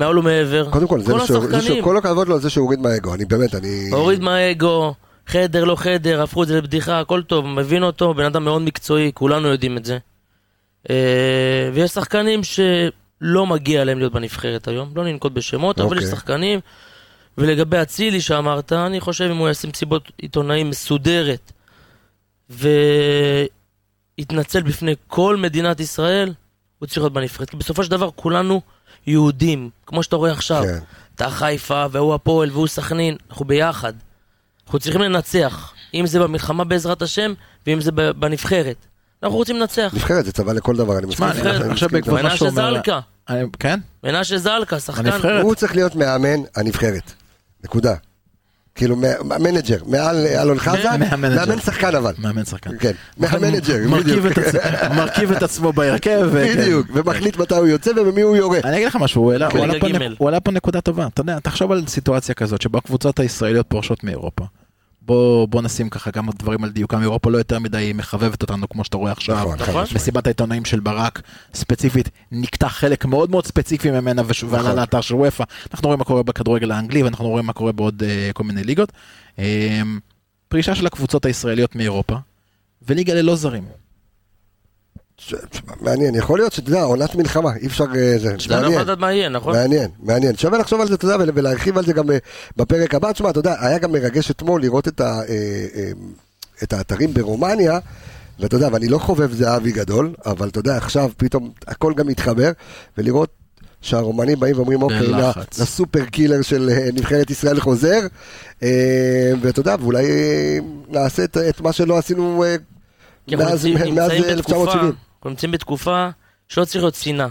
Speaker 8: מעל ומעבר,
Speaker 1: קודם כל,
Speaker 8: כל השחקנים,
Speaker 1: כל הכבוד לו על זה שהוא הוריד מהאגו, אני באמת, אני...
Speaker 8: הוריד מהאגו, חדר לא חדר, הפכו את זה לבדיחה, הכל טוב, מבין אותו, בן אדם מאוד מקצועי, כולנו יודעים את זה. אה, ויש שחקנים שלא מגיע להם להיות בנבחרת היום, לא ננקוט בשמות, אבל יש
Speaker 1: אוקיי.
Speaker 8: שחקנים. ולגבי אצילי שאמרת, אני חושב אם הוא יעשה מסיבות עיתונאים מסודרת ויתנצל בפני כל מדינת ישראל, הוא צריך להיות בנבחרת. כי בסופו של דבר כולנו יהודים, כמו שאתה רואה עכשיו.
Speaker 1: כן.
Speaker 8: אתה חיפה, והוא הפועל, והוא סכנין, אנחנו ביחד. אנחנו צריכים לנצח, אם זה במלחמה בעזרת השם, ואם זה בנבחרת. אנחנו רוצים לנצח.
Speaker 1: נבחרת זה צבא לכל דבר, אני מסכים.
Speaker 3: תשמע,
Speaker 1: איתך, אני
Speaker 3: עכשיו בעקבות. מה שהוא
Speaker 8: מנשה. זלקה,
Speaker 3: אני- כן?
Speaker 8: מנשה זלקה, שחקן.
Speaker 3: הנבחרת.
Speaker 1: הוא צריך להיות מאמן הנבחרת, נקודה. כאילו, מנג'ר, מעל אלון חזן. מאמן שחקן אבל.
Speaker 3: מאמן שחקן.
Speaker 1: כן, מהמנג'ר, בדיוק.
Speaker 3: מרכיב את עצמו בהרכב.
Speaker 1: בדיוק, ומחליט מתי הוא יוצא ובמי הוא יורה.
Speaker 3: אני אגיד לך משהו, הוא העלה- פה נקודה טובה. אתה יודע, תחשוב על סיטואציה כזאת שבה הקבוצות הישראליות פורשות מאירופה. בוא, בוא נשים ככה כמה דברים על דיוקם, אירופה לא יותר מדי מחבבת אותנו כמו שאתה רואה עכשיו.
Speaker 1: נכון,
Speaker 8: נכון.
Speaker 3: מסיבת העיתונאים של ברק ספציפית נקטע חלק מאוד מאוד ספציפי ממנה וש- ועלה
Speaker 1: נכון.
Speaker 3: לאתר של וופא. אנחנו רואים מה קורה בכדורגל האנגלי ואנחנו רואים מה קורה בעוד אה, כל מיני ליגות. אה, פרישה של הקבוצות הישראליות מאירופה וליגה ללא זרים.
Speaker 1: מעניין, יכול להיות שאתה יודע, עונת מלחמה, אי אפשר... אה, זה
Speaker 8: לא
Speaker 1: מעניין,
Speaker 8: לדעת מה יהיה, נכון?
Speaker 1: מעניין, מעניין. שווה לחשוב על זה, אתה יודע, ול- ולהרחיב על זה גם אה, בפרק הבא. תשמע, אתה יודע, היה גם מרגש אתמול לראות את ה- אה, את האתרים ברומניה. ואתה יודע, ואני לא חובב זהבי גדול, אבל אתה יודע, עכשיו פתאום הכל גם מתחבר, ולראות שהרומנים באים ואומרים, אוקיי, לסופר קילר של נבחרת ישראל חוזר, ואתה יודע, ואולי נעשה את, את מה שלא עשינו מאז
Speaker 8: נמצאים-
Speaker 1: מאז
Speaker 8: נמצאים
Speaker 1: 1970.
Speaker 8: אנחנו נמצאים בתקופה שלא צריך להיות שנאה.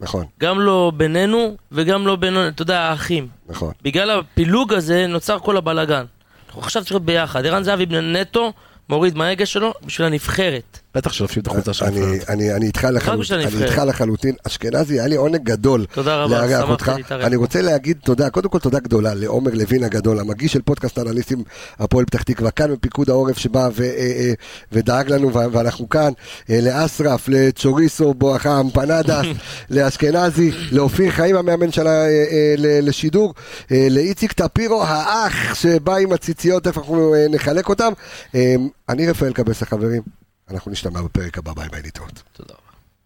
Speaker 1: נכון,
Speaker 8: גם לא בינינו וגם לא בין, אתה יודע, האחים.
Speaker 1: נכון.
Speaker 8: בגלל הפילוג הזה נוצר כל הבלאגן. אנחנו עכשיו צריכים להיות ביחד. ערן זהבי נטו מוריד מההגה שלו בשביל הנבחרת.
Speaker 3: בטח שלובשים את החולצה של
Speaker 1: אני,
Speaker 3: הנבחרת.
Speaker 1: אני, אני איתך לחלוטין,
Speaker 8: בשביל
Speaker 1: אני
Speaker 8: הנבחרת.
Speaker 1: איתך לחלוטין. אשכנזי, היה לי עונג גדול
Speaker 8: תודה רבה,
Speaker 1: לארח אותך. אני. רוצה להגיד תודה, קודם כל תודה גדולה לעומר לוין הגדול, המגיש של פודקאסט אנליסטים הפועל פתח תקווה, כאן בפיקוד העורף שבא ו, אה, אה, ודאג לנו ואנחנו כאן, אה, לאסרף, לצ'וריסו בואכה אמפנדס, לאשכנזי, לאופיר חיים המאמן של ה- ל- לשידור, לאיציק טפירו האח שבא עם הציציות, איפה אנחנו נחלק אותם. אני רפאל קבס החברים, אנחנו נשתמע בפרק הבא, ביי ביי להתראות.
Speaker 8: תודה.